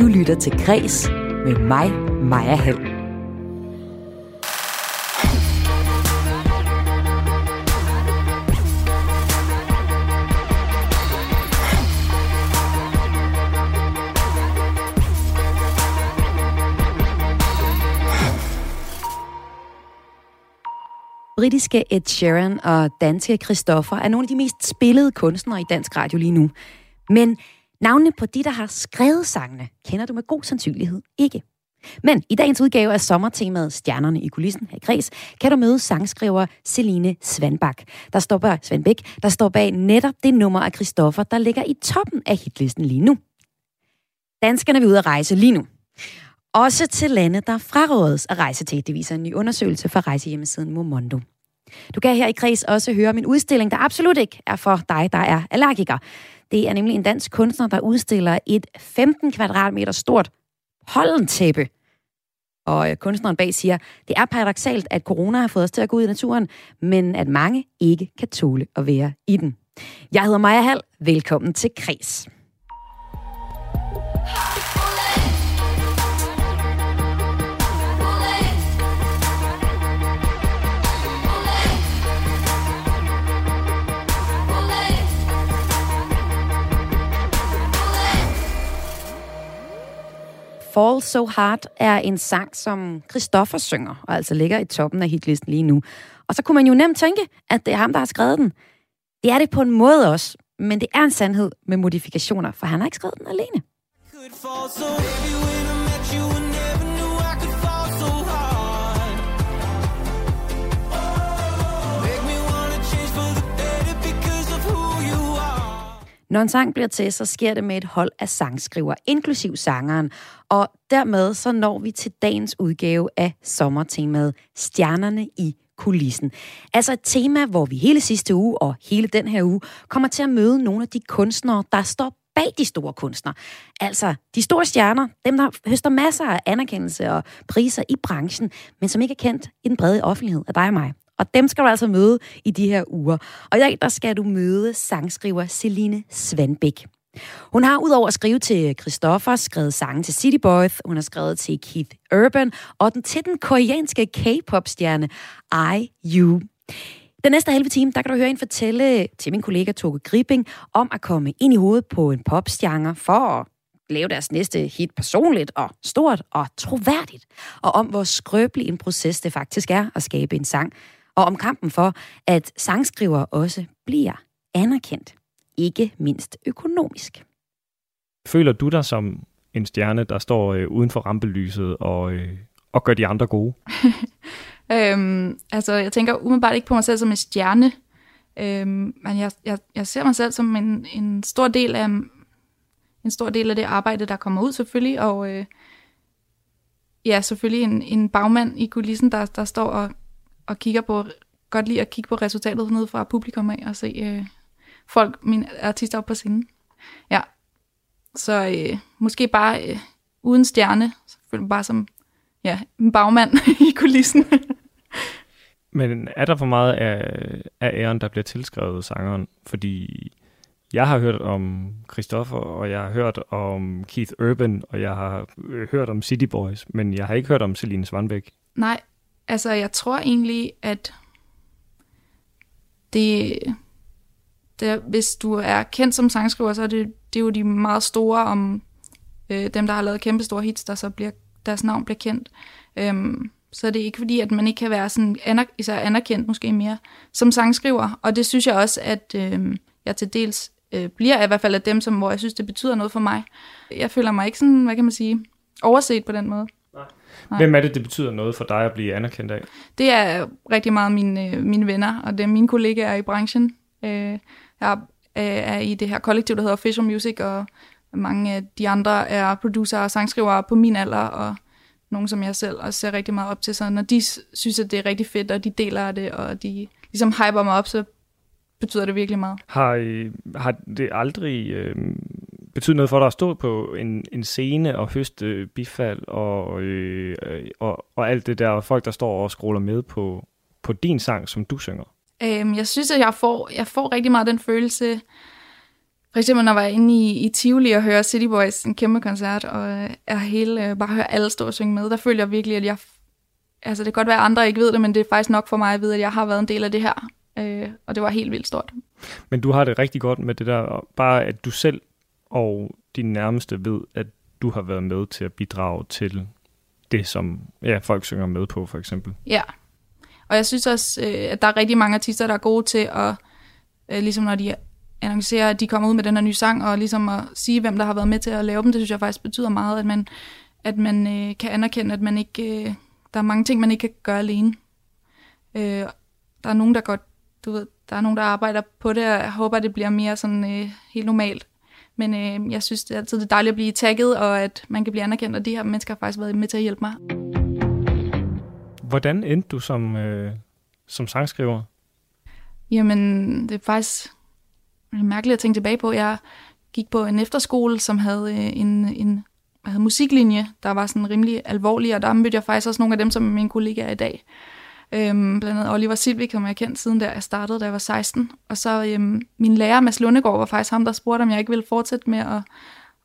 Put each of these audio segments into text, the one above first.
Du lytter til Græs med mig, Maja Hall. Britiske Ed Sheeran og danske Christoffer er nogle af de mest spillede kunstnere i dansk radio lige nu. Men navnene på de, der har skrevet sangene, kender du med god sandsynlighed ikke. Men i dagens udgave af sommertemaet Stjernerne i kulissen her i Græs, kan du møde sangskriver Celine Svanbak, der står bag, Svanbæk, der står bag netop det nummer af Christoffer, der ligger i toppen af hitlisten lige nu. Danskerne vil ud at rejse lige nu. Også til lande, der frarådes at rejse til. Det viser en ny undersøgelse fra rejsehjemmesiden Momondo. Du kan her i Kreds også høre min udstilling, der absolut ikke er for dig, der er allergiker. Det er nemlig en dansk kunstner, der udstiller et 15 kvadratmeter stort pollentæppe. Og øh, kunstneren bag siger, det er paradoxalt, at corona har fået os til at gå ud i naturen, men at mange ikke kan tåle at være i den. Jeg hedder Maja Hall. Velkommen til Kres. Fall So Hard er en sang, som Christoffer synger, og altså ligger i toppen af hitlisten lige nu. Og så kunne man jo nemt tænke, at det er ham, der har skrevet den. Det er det på en måde også, men det er en sandhed med modifikationer, for han har ikke skrevet den alene. Når en sang bliver til, så sker det med et hold af sangskriver, inklusiv sangeren. Og dermed så når vi til dagens udgave af sommertemaet Stjernerne i kulissen. Altså et tema, hvor vi hele sidste uge og hele den her uge kommer til at møde nogle af de kunstnere, der står bag de store kunstnere. Altså de store stjerner, dem der høster masser af anerkendelse og priser i branchen, men som ikke er kendt i den brede offentlighed af dig og mig. Og dem skal du altså møde i de her uger. Og i dag, der skal du møde sangskriver Celine Svanbæk. Hun har udover at skrive til Christoffer, skrevet sange til City Boys, hun har skrevet til Keith Urban, og den til den koreanske K-pop-stjerne IU. Den næste halve time, der kan du høre en fortælle til min kollega Toke Gribing om at komme ind i hovedet på en popstjerne for at lave deres næste hit personligt og stort og troværdigt, og om hvor skrøbelig en proces det faktisk er at skabe en sang, og om kampen for, at sangskriver også bliver anerkendt, ikke mindst økonomisk. Føler du dig som en stjerne, der står øh, uden for rampelyset og, øh, og gør de andre gode? øhm, altså, jeg tænker umiddelbart ikke på mig selv som en stjerne, øhm, men jeg, jeg, jeg ser mig selv som en, en stor del af en stor del af det arbejde, der kommer ud selvfølgelig, og øh, ja, selvfølgelig en, en bagmand i kulissen, der, der står og og kigger på, godt lide at kigge på resultatet ned fra publikum af og se øh, folk, mine artister op på scenen. Ja, så øh, måske bare øh, uden stjerne, bare som ja, en bagmand i kulissen. Men er der for meget af, af æren, der bliver tilskrevet sangeren? Fordi jeg har hørt om Christoffer, og jeg har hørt om Keith Urban, og jeg har øh, hørt om City Boys, men jeg har ikke hørt om Celine Svanbæk. Nej, Altså, jeg tror egentlig, at det, det, hvis du er kendt som sangskriver, så er det, det er jo de meget store om øh, dem, der har lavet kæmpe store hits, der så bliver, deres navn bliver kendt. Øhm, så er det ikke fordi, at man ikke kan være sådan aner, især anerkendt måske mere som sangskriver. Og det synes jeg også, at øh, jeg til dels øh, bliver i hvert fald af dem, som, hvor jeg synes, det betyder noget for mig. Jeg føler mig ikke sådan, hvad kan man sige, overset på den måde. Nej. Hvem er det, det betyder noget for dig at blive anerkendt af? Det er rigtig meget mine, øh, mine venner, og det er mine kollegaer i branchen. Øh, jeg øh, er i det her kollektiv, der hedder Official Music, og mange af de andre er producer og sangskrivere på min alder, og nogen, som jeg selv også ser rigtig meget op til. Så når de synes, at det er rigtig fedt, og de deler det, og de ligesom hyper mig op, så betyder det virkelig meget. Har, I, har det aldrig øh, betydet noget for dig at stå på en, en scene og høste bifald og, øh, øh, og, og alt det der, og folk, der står og scroller med på, på din sang, som du synger? Øhm, jeg synes, at jeg får, jeg får rigtig meget den følelse, For eksempel, når jeg var inde i, i Tivoli og hører City Boys, en kæmpe koncert, og øh, er hele, øh, bare høre alle stå og synge med, der føler jeg virkelig, at jeg... Altså, det kan godt være, at andre ikke ved det, men det er faktisk nok for mig at vide, at jeg har været en del af det her. Øh, og det var helt vildt stort. Men du har det rigtig godt med det der, bare at du selv og din nærmeste ved, at du har været med til at bidrage til det, som ja, folk synger med på, for eksempel. Ja, og jeg synes også, øh, at der er rigtig mange artister, der er gode til at, øh, ligesom når de annoncerer, at de kommer ud med den her nye sang, og ligesom at sige, hvem der har været med til at lave dem, det synes jeg faktisk betyder meget, at man, at man øh, kan anerkende, at man ikke, øh, der er mange ting, man ikke kan gøre alene. Øh, der er nogen, der godt, du ved, der er nogen, der arbejder på det, og jeg håber, det bliver mere sådan øh, helt normalt. Men øh, jeg synes, det er altid det er dejligt at blive tagget, og at man kan blive anerkendt, og de her mennesker har faktisk været med til at hjælpe mig. Hvordan endte du som, øh, som sangskriver? Jamen, det er faktisk mærkeligt at tænke tilbage på. Jeg gik på en efterskole, som havde øh, en, en hvad hedder, musiklinje, der var sådan rimelig alvorlig, og der mødte jeg faktisk også nogle af dem, som er mine kollegaer i dag. Øhm, blandt andet Oliver Silvik, som jeg kendt siden der jeg startede, da jeg var 16. Og så øhm, min lærer, Mads Lundegård, var faktisk ham, der spurgte, om jeg ikke ville fortsætte med at,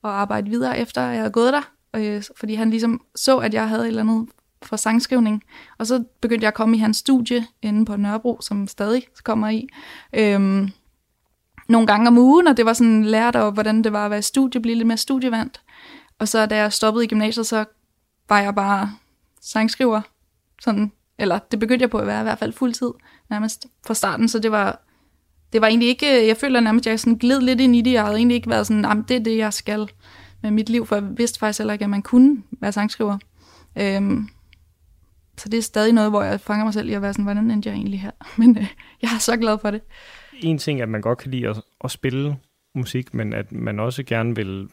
at arbejde videre, efter jeg havde gået der. Øh, fordi han ligesom så, at jeg havde et eller andet for sangskrivning. Og så begyndte jeg at komme i hans studie inde på Nørrebro, som stadig kommer i. Øhm, nogle gange om ugen, og det var sådan lært over, hvordan det var at være i studie, blive lidt mere studievandt. Og så da jeg stoppede i gymnasiet, så var jeg bare sangskriver. Sådan, eller det begyndte jeg på at være i hvert fald fuldtid, nærmest fra starten, så det var, det var egentlig ikke, jeg føler nærmest, at jeg sådan gled lidt ind i det, jeg havde egentlig ikke været sådan, det er det, jeg skal med mit liv, for jeg vidste faktisk heller ikke, at man kunne være sangskriver. Øhm, så det er stadig noget, hvor jeg fanger mig selv i at være sådan, hvordan endte jeg egentlig her? Men øh, jeg er så glad for det. En ting er, at man godt kan lide at, at spille musik, men at man også gerne vil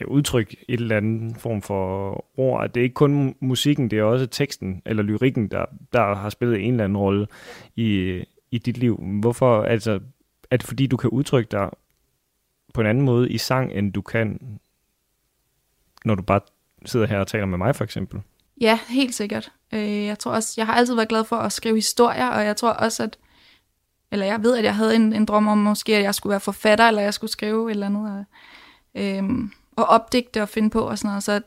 ja, udtrykke et eller andet form for ord. At det er ikke kun musikken, det er også teksten eller lyrikken, der, der har spillet en eller anden rolle i, i dit liv. Hvorfor? Altså, er det fordi, du kan udtrykke dig på en anden måde i sang, end du kan, når du bare sidder her og taler med mig, for eksempel? Ja, helt sikkert. Øh, jeg tror også, jeg har altid været glad for at skrive historier, og jeg tror også, at eller jeg ved, at jeg havde en, en drøm om måske, at jeg skulle være forfatter, eller jeg skulle skrive et eller andet, og, øhm, og opdigte og finde på og sådan noget. Så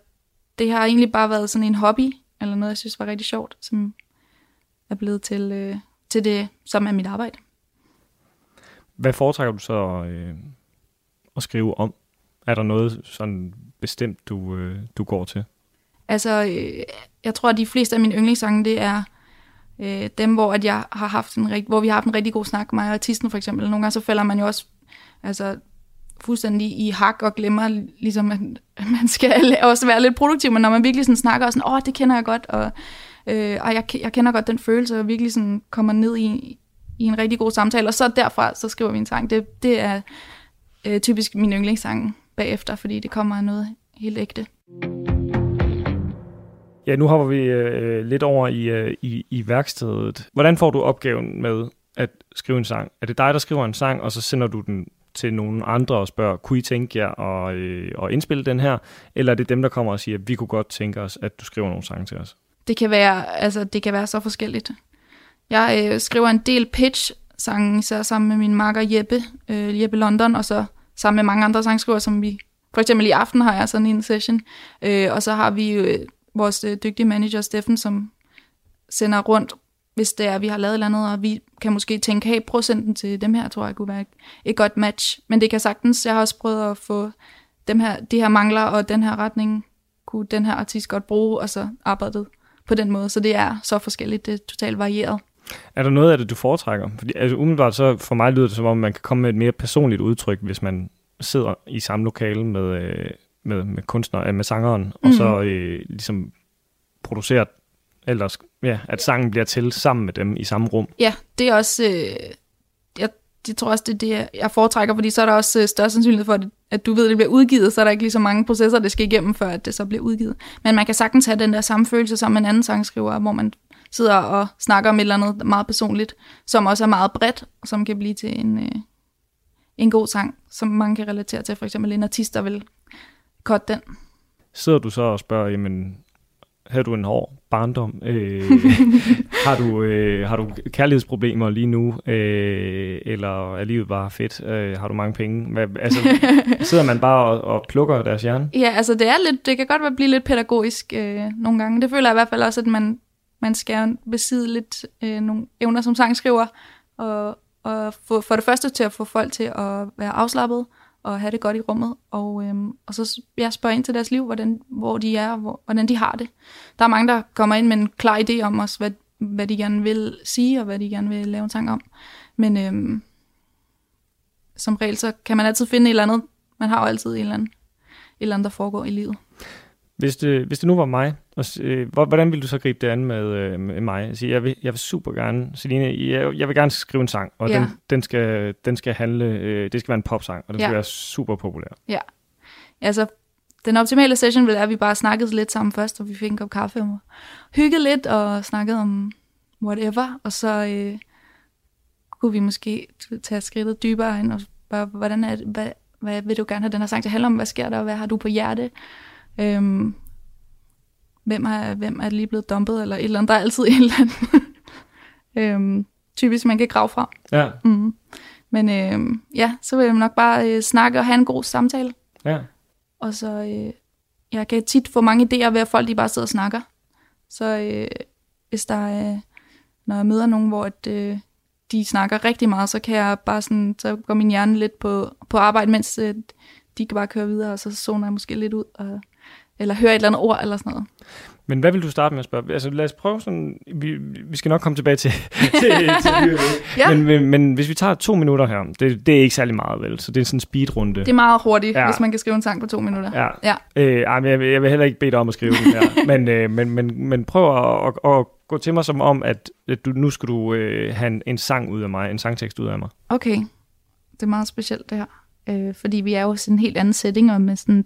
det har egentlig bare været sådan en hobby, eller noget, jeg synes var rigtig sjovt, som er blevet til, øh, til det, som er mit arbejde. Hvad foretrækker du så øh, at skrive om? Er der noget sådan bestemt, du, øh, du går til? Altså, øh, jeg tror, at de fleste af mine yndlingssange, det er øh, dem, hvor, at jeg har haft en, rigt, hvor vi har haft en rigtig god snak, mig og artisten for eksempel. Nogle gange så falder man jo også altså, fuldstændig i hak og glemmer, ligesom, at man skal også være lidt produktiv, men når man virkelig sådan snakker og sådan, åh, det kender jeg godt, og øh, jeg, jeg kender godt den følelse, og virkelig sådan kommer ned i, i en rigtig god samtale, og så derfra, så skriver vi en sang. Det, det er øh, typisk min yndlingssang bagefter, fordi det kommer af noget helt ægte. Ja, nu hopper vi øh, øh, lidt over i, øh, i, i værkstedet. Hvordan får du opgaven med at skrive en sang? Er det dig, der skriver en sang, og så sender du den til nogle andre og spørger, kunne I tænke jer at, øh, at indspille den her? Eller er det dem, der kommer og siger, vi kunne godt tænke os, at du skriver nogle sange til os? Det kan være, altså, det kan være så forskelligt. Jeg øh, skriver en del pitch-sange, især sammen med min makker Jeppe, øh, Jeppe London, og så sammen med mange andre sangskriver, som vi... For eksempel i aften har jeg sådan en session, øh, og så har vi øh, vores øh, dygtige manager Steffen, som sender rundt, hvis det er, at vi har lavet et eller andet, og vi kan måske tænke, hey, procenten til dem her, tror jeg kunne være et, et godt match. Men det kan sagtens, jeg har også prøvet at få dem her, de her mangler og den her retning, kunne den her artist godt bruge, og så arbejdet på den måde. Så det er så forskelligt, det er totalt varieret. Er der noget af det, du foretrækker? Fordi altså, umiddelbart så for mig lyder det som om, man kan komme med et mere personligt udtryk, hvis man sidder i samme lokale med, øh, med, med kunstner, øh, med sangeren, mm. og så mhm. øh, ligesom produceret, ellers, ja, at sangen bliver til sammen med dem i samme rum. Ja, det er også, øh, jeg, jeg tror også, det er det, jeg foretrækker, fordi så er der også øh, større sandsynlighed for, at, du ved, at det bliver udgivet, så er der ikke lige så mange processer, det skal igennem, før at det så bliver udgivet. Men man kan sagtens have den der samme følelse med en anden sangskriver, hvor man sidder og snakker om et eller andet meget personligt, som også er meget bredt, og som kan blive til en, øh, en god sang, som mange kan relatere til. For eksempel en artist, der vil cut den. Sidder du så og spørger, jamen, havde du en hård barndom? Øh, har, du, øh, har du kærlighedsproblemer lige nu? Øh, eller er livet bare fedt? Øh, har du mange penge? Hvad, altså, sidder man bare og, og plukker deres hjerne? Ja, altså det er lidt, det kan godt være blive lidt pædagogisk øh, nogle gange. Det føler jeg i hvert fald også, at man, man skal besidde lidt øh, nogle evner som sangskriver, og, og få, for det første til at få folk til at være afslappet, og have det godt i rummet, og, øhm, og så jeg spørger ind til deres liv, hvordan, hvor de er, hvor, hvordan de har det. Der er mange, der kommer ind med en klar idé om os, hvad, hvad de gerne vil sige, og hvad de gerne vil lave en tanke om. Men øhm, som regel, så kan man altid finde et eller andet. Man har jo altid et eller andet, et eller andet der foregår i livet. Hvis det, hvis det nu var mig, og, øh, hvordan ville du så gribe det an med, øh, med mig? Altså, jeg, vil, jeg vil super gerne, Celine, jeg, jeg vil gerne skrive en sang, og ja. den, den, skal, den skal handle, øh, det skal være en popsang, og den ja. skal være super populær. Ja, altså den optimale session ville være, at vi bare snakkede lidt sammen først, og vi fik en kop kaffe og hyggede lidt og snakkede om whatever, og så øh, kunne vi måske tage skridtet dybere ind og spørge, hvordan er hvad, hvad vil du gerne have den her sang til at handle om, hvad sker der, og hvad har du på hjerte? Øhm, hvem, er, hvem er lige blevet dumpet, eller et eller andet. Der er altid et eller andet. øhm, typisk, man kan grave fra. Ja. Mm. Men øhm, ja, så vil jeg nok bare øh, snakke og have en god samtale. Ja. Og så, øh, jeg kan tit få mange idéer ved, at folk de bare sidder og snakker. Så øh, hvis der er, når jeg møder nogen, hvor at, øh, de snakker rigtig meget, så kan jeg bare sådan, så går min hjerne lidt på, på arbejde, mens øh, de kan bare køre videre, og så zoner jeg måske lidt ud, og eller høre et eller andet ord, eller sådan noget. Men hvad vil du starte med at spørge? Altså lad os prøve sådan, vi, vi skal nok komme tilbage til, til, til ja. men, men, men hvis vi tager to minutter her, det, det er ikke særlig meget vel, så det er sådan en speedrunde. Det er meget hurtigt, ja. hvis man kan skrive en sang på to minutter. Ja, ja. Øh, jeg, jeg vil heller ikke bede dig om at skrive den her, men, øh, men, men, men prøv at, at, at gå til mig som om, at, at du, nu skal du øh, have en, en sang ud af mig, en sangtekst ud af mig. Okay, det er meget specielt det her, øh, fordi vi er jo sådan en helt anden setting, og med sådan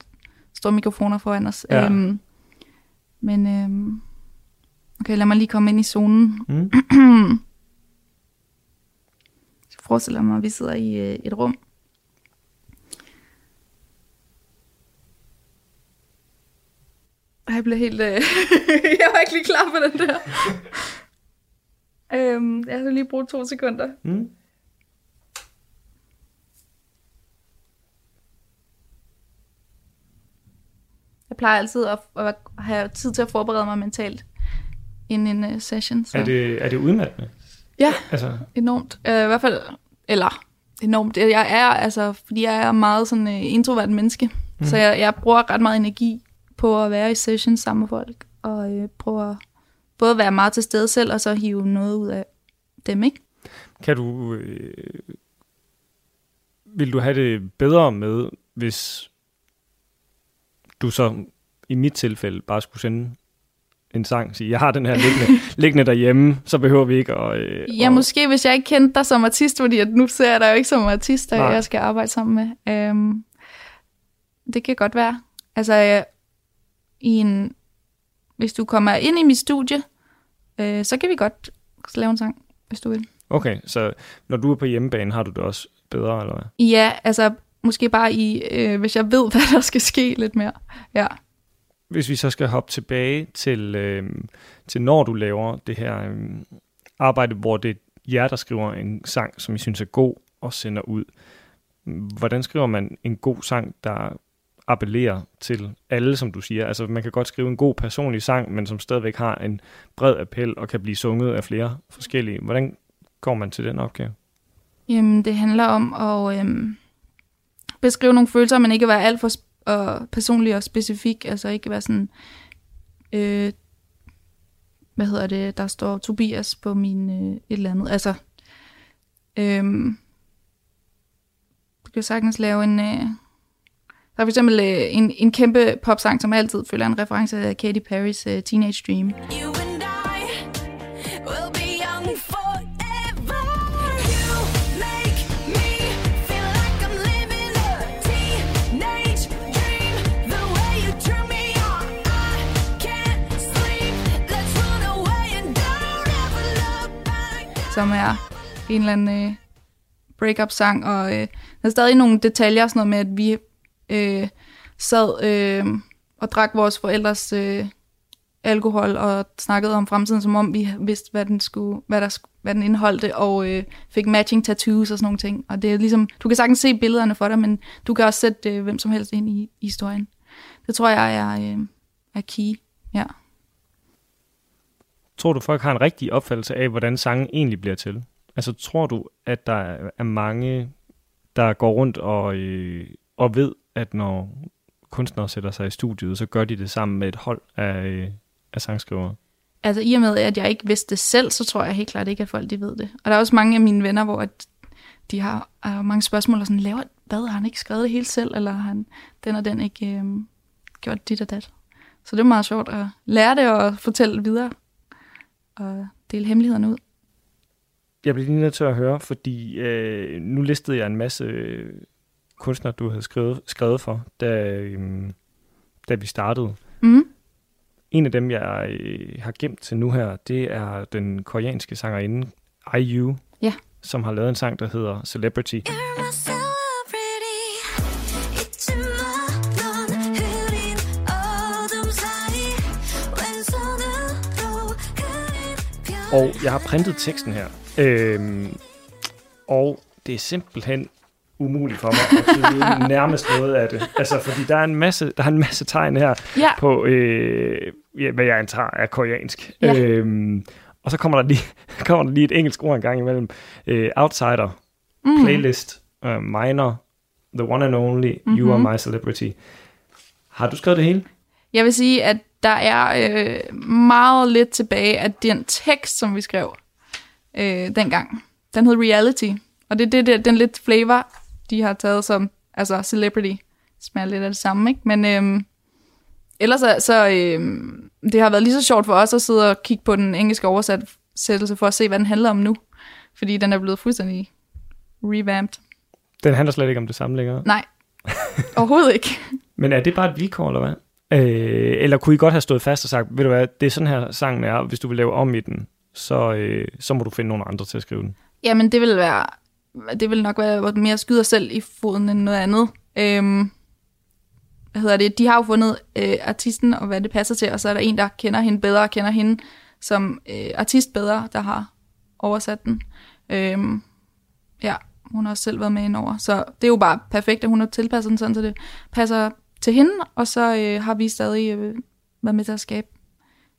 store mikrofoner foran os. Ja. Øhm, men øhm, okay, lad mig lige komme ind i zonen. Mm. Jeg forestiller mig, at vi sidder i øh, et rum. Jeg blev helt... Øh, jeg var ikke lige klar på den der. øhm, jeg har lige brugt to sekunder. Mm. Jeg plejer altid at, at have tid til at forberede mig mentalt inden en uh, session. Så. Er, det, er det udmattende? Ja, altså. enormt. Uh, I hvert fald, eller enormt. Jeg er, altså, fordi jeg er meget sådan uh, introvert menneske, mm. så jeg, jeg bruger ret meget energi på at være i sessions sammen med folk, og uh, prøver både at være meget til stede selv, og så hive noget ud af dem, ikke? Kan du... Øh, vil du have det bedre med, hvis du så i mit tilfælde bare skulle sende en sang, sige, jeg har den her liggende, liggende derhjemme, så behøver vi ikke at... Øh, ja, og... måske hvis jeg ikke kendte dig som artist, fordi at nu ser jeg dig jo ikke som artist, der jeg skal arbejde sammen med. Øhm, det kan godt være. Altså, øh, i en, hvis du kommer ind i mit studie, øh, så kan vi godt lave en sang, hvis du vil. Okay, så når du er på hjemmebane, har du det også bedre, eller hvad? Ja, altså måske bare i, øh, hvis jeg ved, hvad der skal ske lidt mere. Ja. Hvis vi så skal hoppe tilbage til, øh, til når du laver det her øh, arbejde, hvor det er jer, der skriver en sang, som I synes er god, og sender ud. Hvordan skriver man en god sang, der appellerer til alle, som du siger? Altså, man kan godt skrive en god personlig sang, men som stadigvæk har en bred appel og kan blive sunget af flere forskellige. Hvordan går man til den opgave? Jamen, det handler om at... Øh beskrive nogle følelser, men ikke være alt for og personlig og specifik. Altså ikke være sådan... Øh, hvad hedder det? Der står Tobias på min øh, et eller andet. Altså... Øh, du kan sagtens lave en... Øh, der er for eksempel øh, en, en kæmpe popsang, som altid følger en reference af Katy Perry's øh, Teenage Dream. You som er en eller anden øh, breakup-sang, og øh, der er stadig nogle detaljer, sådan noget med, at vi øh, sad øh, og drak vores forældres øh, alkohol og snakkede om fremtiden, som om vi vidste, hvad den, skulle, hvad der, hvad den indeholdte, og øh, fik matching tattoos og sådan nogle ting. Og det er ligesom, du kan sagtens se billederne for dig, men du kan også sætte øh, hvem som helst ind i, i historien. Det tror jeg er, øh, er key, ja. Tror du, folk har en rigtig opfattelse af, hvordan sangen egentlig bliver til? Altså, tror du, at der er mange, der går rundt og, øh, og ved, at når kunstnere sætter sig i studiet, så gør de det sammen med et hold af, øh, af sangskrivere? Altså, i og med, at jeg ikke vidste det selv, så tror jeg helt klart ikke, at folk de ved det. Og der er også mange af mine venner, hvor at de har, har mange spørgsmål, og sådan, laver, hvad, har han ikke skrevet det hele selv, eller har han den og den ikke øh, gjort dit og dat? Så det er meget sjovt at lære det og fortælle videre, og dele hemmelighederne ud. Jeg bliver lige nødt til at høre, fordi øh, nu listede jeg en masse øh, kunstnere, du havde skrevet, skrevet for, da, øh, da vi startede. Mm. En af dem, jeg øh, har gemt til nu her, det er den koreanske sangerinde IU, Ja. som har lavet en sang, der hedder Celebrity. You're Og jeg har printet teksten her. Øhm, og det er simpelthen umuligt for mig at tyde nærmest noget af det. Altså, fordi der er en masse, der er en masse tegn her Ja, på, øh, ja, hvad jeg antager er koreansk. Ja. Øhm, og så kommer der lige, kommer der lige et engelsk ord en gang imellem. Øh, outsider, mm. playlist, uh, minor, the one and only, mm-hmm. you are Mhm. my celebrity. Har du skrevet det hele? Jeg vil sige, at der er øh, meget lidt tilbage af den tekst, som vi skrev øh, dengang. Den hed Reality, og det er det, der, den lidt flavor, de har taget som altså celebrity. Smager lidt af det samme, ikke? Men øh, ellers så, så øh, det har været lige så sjovt for os at sidde og kigge på den engelske oversættelse for at se, hvad den handler om nu. Fordi den er blevet fuldstændig revamped. Den handler slet ikke om det samme længere. Nej, overhovedet ikke. Men er det bare et vilkår, eller hvad? Øh, eller kunne I godt have stået fast og sagt, ved du hvad, det er sådan her sangen er, hvis du vil lave om i den, så, øh, så må du finde nogle andre til at skrive den. Jamen, det vil være, det vil nok være mere at skyde selv i foden end noget andet. Øhm, hvad hedder det? De har jo fundet øh, artisten og hvad det passer til, og så er der en, der kender hende bedre og kender hende som øh, artist bedre, der har oversat den. Øhm, ja, hun har også selv været med indover. Så det er jo bare perfekt, at hun har tilpasset den sådan, så det passer til hende, og så øh, har vi stadig øh, været med til at skabe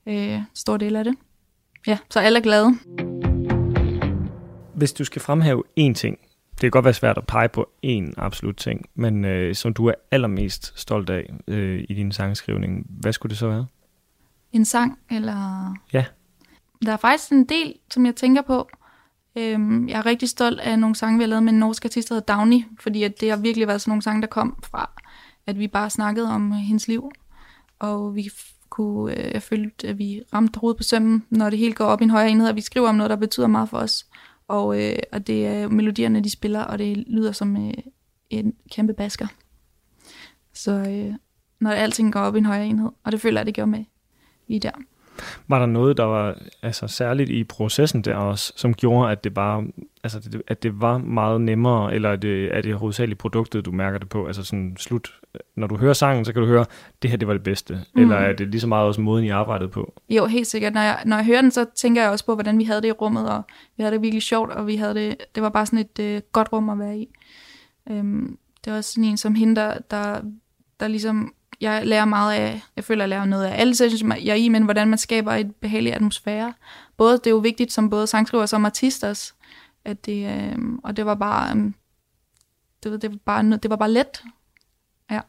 øh, stor del af det. Ja, så alle er glade. Hvis du skal fremhæve én ting, det kan godt være svært at pege på én absolut ting, men øh, som du er allermest stolt af øh, i din sangskrivning, hvad skulle det så være? En sang, eller... Ja. Der er faktisk en del, som jeg tænker på. Øhm, jeg er rigtig stolt af nogle sange, vi har lavet med en norsk artist, der hedder Dagny, fordi at det har virkelig været sådan nogle sange, der kom fra, at vi bare snakkede om hendes liv. Og vi kunne, øh, jeg følte, at vi ramte hovedet på sømmen, når det hele går op i en højere enhed, og vi skriver om noget, der betyder meget for os. Og, øh, og det er melodierne, de spiller, og det lyder som øh, en kæmpe basker. Så øh, når alting går op i en højere enhed, og det føler jeg, det gjorde med lige der. Var der noget, der var altså, særligt i processen der også, som gjorde, at det bare, altså, det, at det var meget nemmere, eller er det, er det hovedsageligt produktet, du mærker det på? Altså sådan slut, når du hører sangen, så kan du høre, det her det var det bedste. Mm. Eller er det lige så meget også måden, I arbejdede på? Jo, helt sikkert. Når jeg, når jeg hører den, så tænker jeg også på, hvordan vi havde det i rummet, og vi havde det virkelig sjovt, og vi havde det, det var bare sådan et øh, godt rum at være i. Øhm, det er også sådan en som hende, der, der, der ligesom, jeg lærer meget af, jeg føler, jeg lærer noget af alle sessions, jeg er i, men hvordan man skaber et behageligt atmosfære. Både, det er jo vigtigt som både sangskriver og som artist også, at det, øh, og det var bare, øh, det, det, var bare, det var bare let. Ja.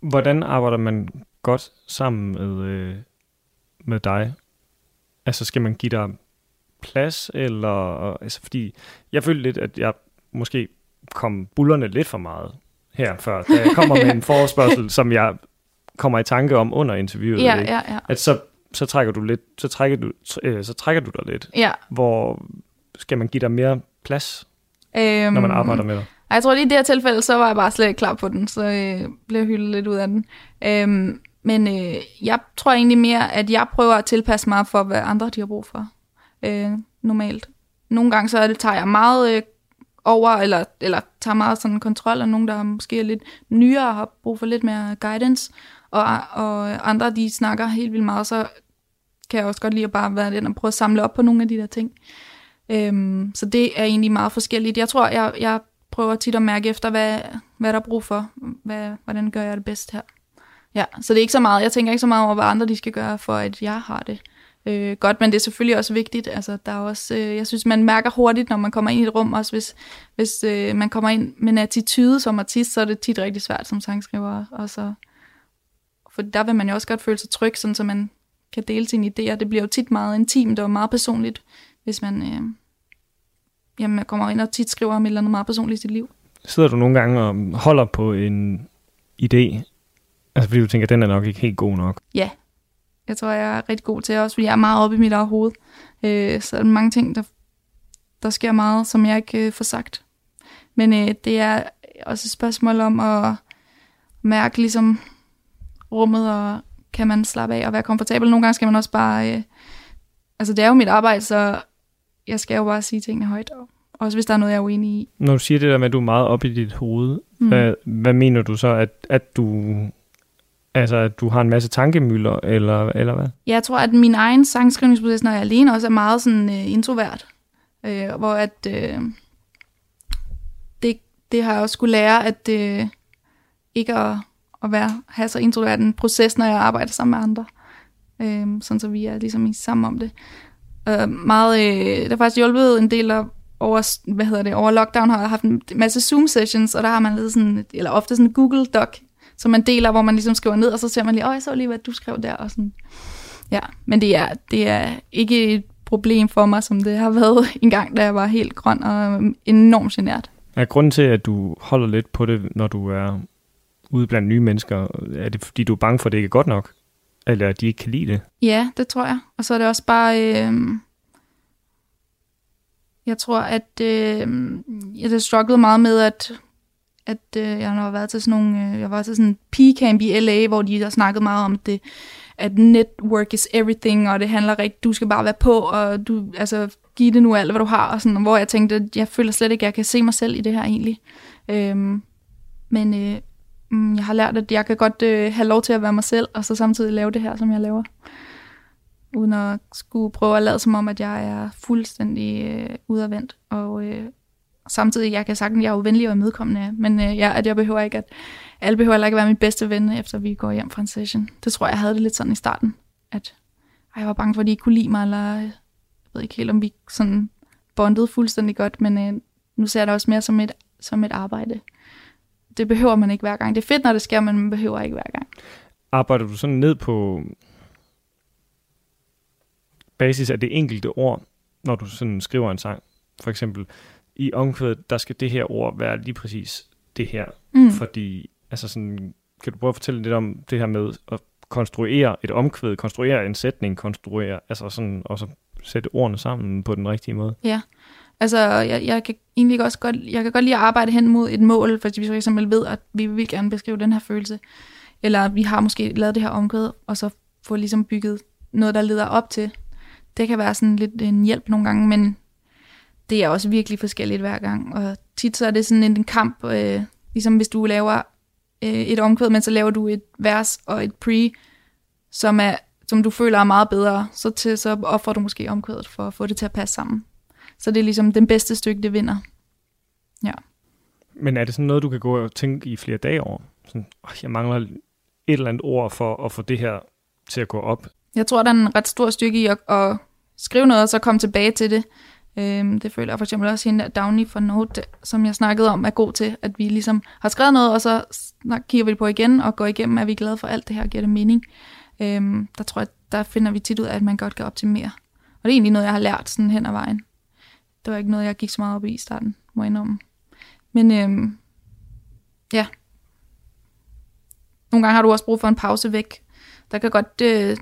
Hvordan arbejder man godt sammen med, øh, med dig? Altså skal man give dig plads, eller, altså fordi jeg følte lidt, at jeg måske kom bullerne lidt for meget her før, da jeg kommer med en forespørgsel, som jeg kommer i tanke om under interviewet. Ja, ikke? ja, ja. At så, så trækker du lidt, så trækker du, øh, så trækker du dig lidt. ja. Hvor skal man give dig mere plads, Øhm, når man arbejder med dig? Jeg tror lige i det her tilfælde, så var jeg bare slet ikke klar på den, så øh, blev jeg hyldet lidt ud af den. Øhm, men øh, jeg tror egentlig mere, at jeg prøver at tilpasse mig for, hvad andre de har brug for. Øh, normalt. Nogle gange så det, tager jeg meget øh, over, eller, eller tager meget sådan kontrol af nogen, der måske er lidt nyere og har brug for lidt mere guidance. og, og andre, de snakker helt vildt meget, så kan jeg også godt lide at bare være den og prøve at samle op på nogle af de der ting. Øhm, så det er egentlig meget forskelligt. Jeg tror, jeg, jeg prøver tit at mærke efter, hvad, hvad der er brug for. Hvad, hvordan gør jeg det bedst her? Ja, så det er ikke så meget. Jeg tænker ikke så meget over, hvad andre de skal gøre, for at jeg har det øh, godt. Men det er selvfølgelig også vigtigt. Altså, der er også, øh, jeg synes, man mærker hurtigt, når man kommer ind i et rum, også hvis, hvis øh, man kommer ind med en attitude som artist, så er det tit rigtig svært som sangskriver. Og så, for der vil man jo også godt føle sig tryg, sådan, så man kan dele sine idéer. Det bliver jo tit meget intimt og meget personligt, hvis man øh, jamen, kommer ind og tit skriver om et eller andet meget personligt i sit liv. Sidder du nogle gange og holder på en idé, altså fordi du tænker, at den er nok ikke helt god nok? Ja, jeg tror, jeg er rigtig god til også, fordi jeg er meget oppe i mit eget hoved. Øh, så er der mange ting, der, der sker meget, som jeg ikke øh, får sagt. Men øh, det er også et spørgsmål om at mærke ligesom rummet, og kan man slappe af og være komfortabel. Nogle gange skal man også bare... Øh, altså, det er jo mit arbejde, så jeg skal jo bare sige tingene højt. Og også hvis der er noget, jeg er uenig i. Når du siger det der med, at du er meget oppe i dit hoved, mm. hvad, hvad mener du så, at, at du... Altså, at du har en masse tankemøller, eller, eller hvad? Jeg tror, at min egen sangskrivningsproces, når jeg er alene, også er meget sådan øh, introvert. Øh, hvor at øh, det, det har jeg også skulle lære, at øh, ikke at, at være, have så introvert en proces, når jeg arbejder sammen med andre. Øh, sådan så vi er ligesom sammen om det. Øh, meget, øh, det har faktisk hjulpet en del af over, hvad hedder det, over lockdown har jeg haft en masse Zoom sessions, og der har man lidt sådan, eller ofte sådan en Google Doc, som man deler, hvor man ligesom skriver ned, og så ser man lige, åh, jeg så lige, hvad du skrev der, og sådan. Ja, men det er, det er ikke et problem for mig, som det har været en gang, da jeg var helt grøn og enormt genert. Er grunden til, at du holder lidt på det, når du er ude blandt nye mennesker, er det fordi, du er bange for, at det ikke er godt nok? Eller at de ikke kan lide det? Ja, det tror jeg. Og så er det også bare... Øh, jeg tror, at øh, jeg har strugglet meget med, at, at øh, jeg har været til sådan nogle... Øh, jeg var til sådan en P-camp i LA, hvor de har snakket meget om det, at network is everything, og det handler rigtigt, du skal bare være på, og du, altså, give det nu alt, hvad du har, og sådan, hvor jeg tænkte, at jeg føler slet ikke, at jeg kan se mig selv i det her egentlig. Øhm, men øh, mm, jeg har lært, at jeg kan godt øh, have lov til at være mig selv, og så samtidig lave det her, som jeg laver. Uden at skulle prøve at lade som om, at jeg er fuldstændig øh, udadvendt. Og øh, samtidig, jeg kan sagtens, jeg er jo venlig og imødekommende, men øh, jeg, at jeg behøver ikke, at alle behøver heller ikke være min bedste ven, øh, efter vi går hjem fra en session. Det tror jeg, jeg havde det lidt sådan i starten, at ej, jeg var bange for, at de ikke kunne lide mig, eller øh, jeg ved ikke helt, om vi sådan bondede fuldstændig godt, men øh, nu ser jeg det også mere som et, som et arbejde. Det behøver man ikke hver gang. Det er fedt, når det sker, men man behøver ikke hver gang. Arbejder du sådan ned på basis af det enkelte ord, når du sådan skriver en sang? For eksempel, i omkvædet, der skal det her ord være lige præcis det her. Mm. Fordi, altså sådan, kan du prøve at fortælle lidt om det her med at konstruere et omkvæd, konstruere en sætning, konstruere, altså sådan, og så sætte ordene sammen på den rigtige måde? Ja, altså jeg, jeg kan egentlig også godt, jeg kan godt lide at arbejde hen mod et mål, fordi vi for eksempel ved, at vi vil gerne beskrive den her følelse, eller vi har måske lavet det her omkvæd, og så få ligesom bygget noget, der leder op til. Det kan være sådan lidt en hjælp nogle gange, men det er også virkelig forskelligt hver gang, og tit så er det sådan en kamp, øh, ligesom hvis du laver øh, et omkvæd, men så laver du et vers og et pre, som, er, som du føler er meget bedre, så, til, så offrer du måske omkvædet for at få det til at passe sammen. Så det er ligesom den bedste stykke, det vinder. Ja. Men er det sådan noget, du kan gå og tænke i flere dage over? Sådan, "Åh, jeg mangler et eller andet ord for at få det her til at gå op. Jeg tror, der er en ret stor styrke i at, at skrive noget, og så komme tilbage til det. Øhm, det føler jeg for eksempel også hende Downey fra Note, som jeg snakkede om, er god til, at vi ligesom har skrevet noget, og så snak, kigger vi det på igen, og går igennem, at vi er glade for alt det her, giver det mening. Øhm, der tror jeg, der finder vi tit ud af, at man godt kan optimere. Og det er egentlig noget, jeg har lært sådan hen ad vejen. Det var ikke noget, jeg gik så meget op i i starten, må jeg indrømme. Men øhm, ja. Nogle gange har du også brug for en pause væk. Der kan godt, øh,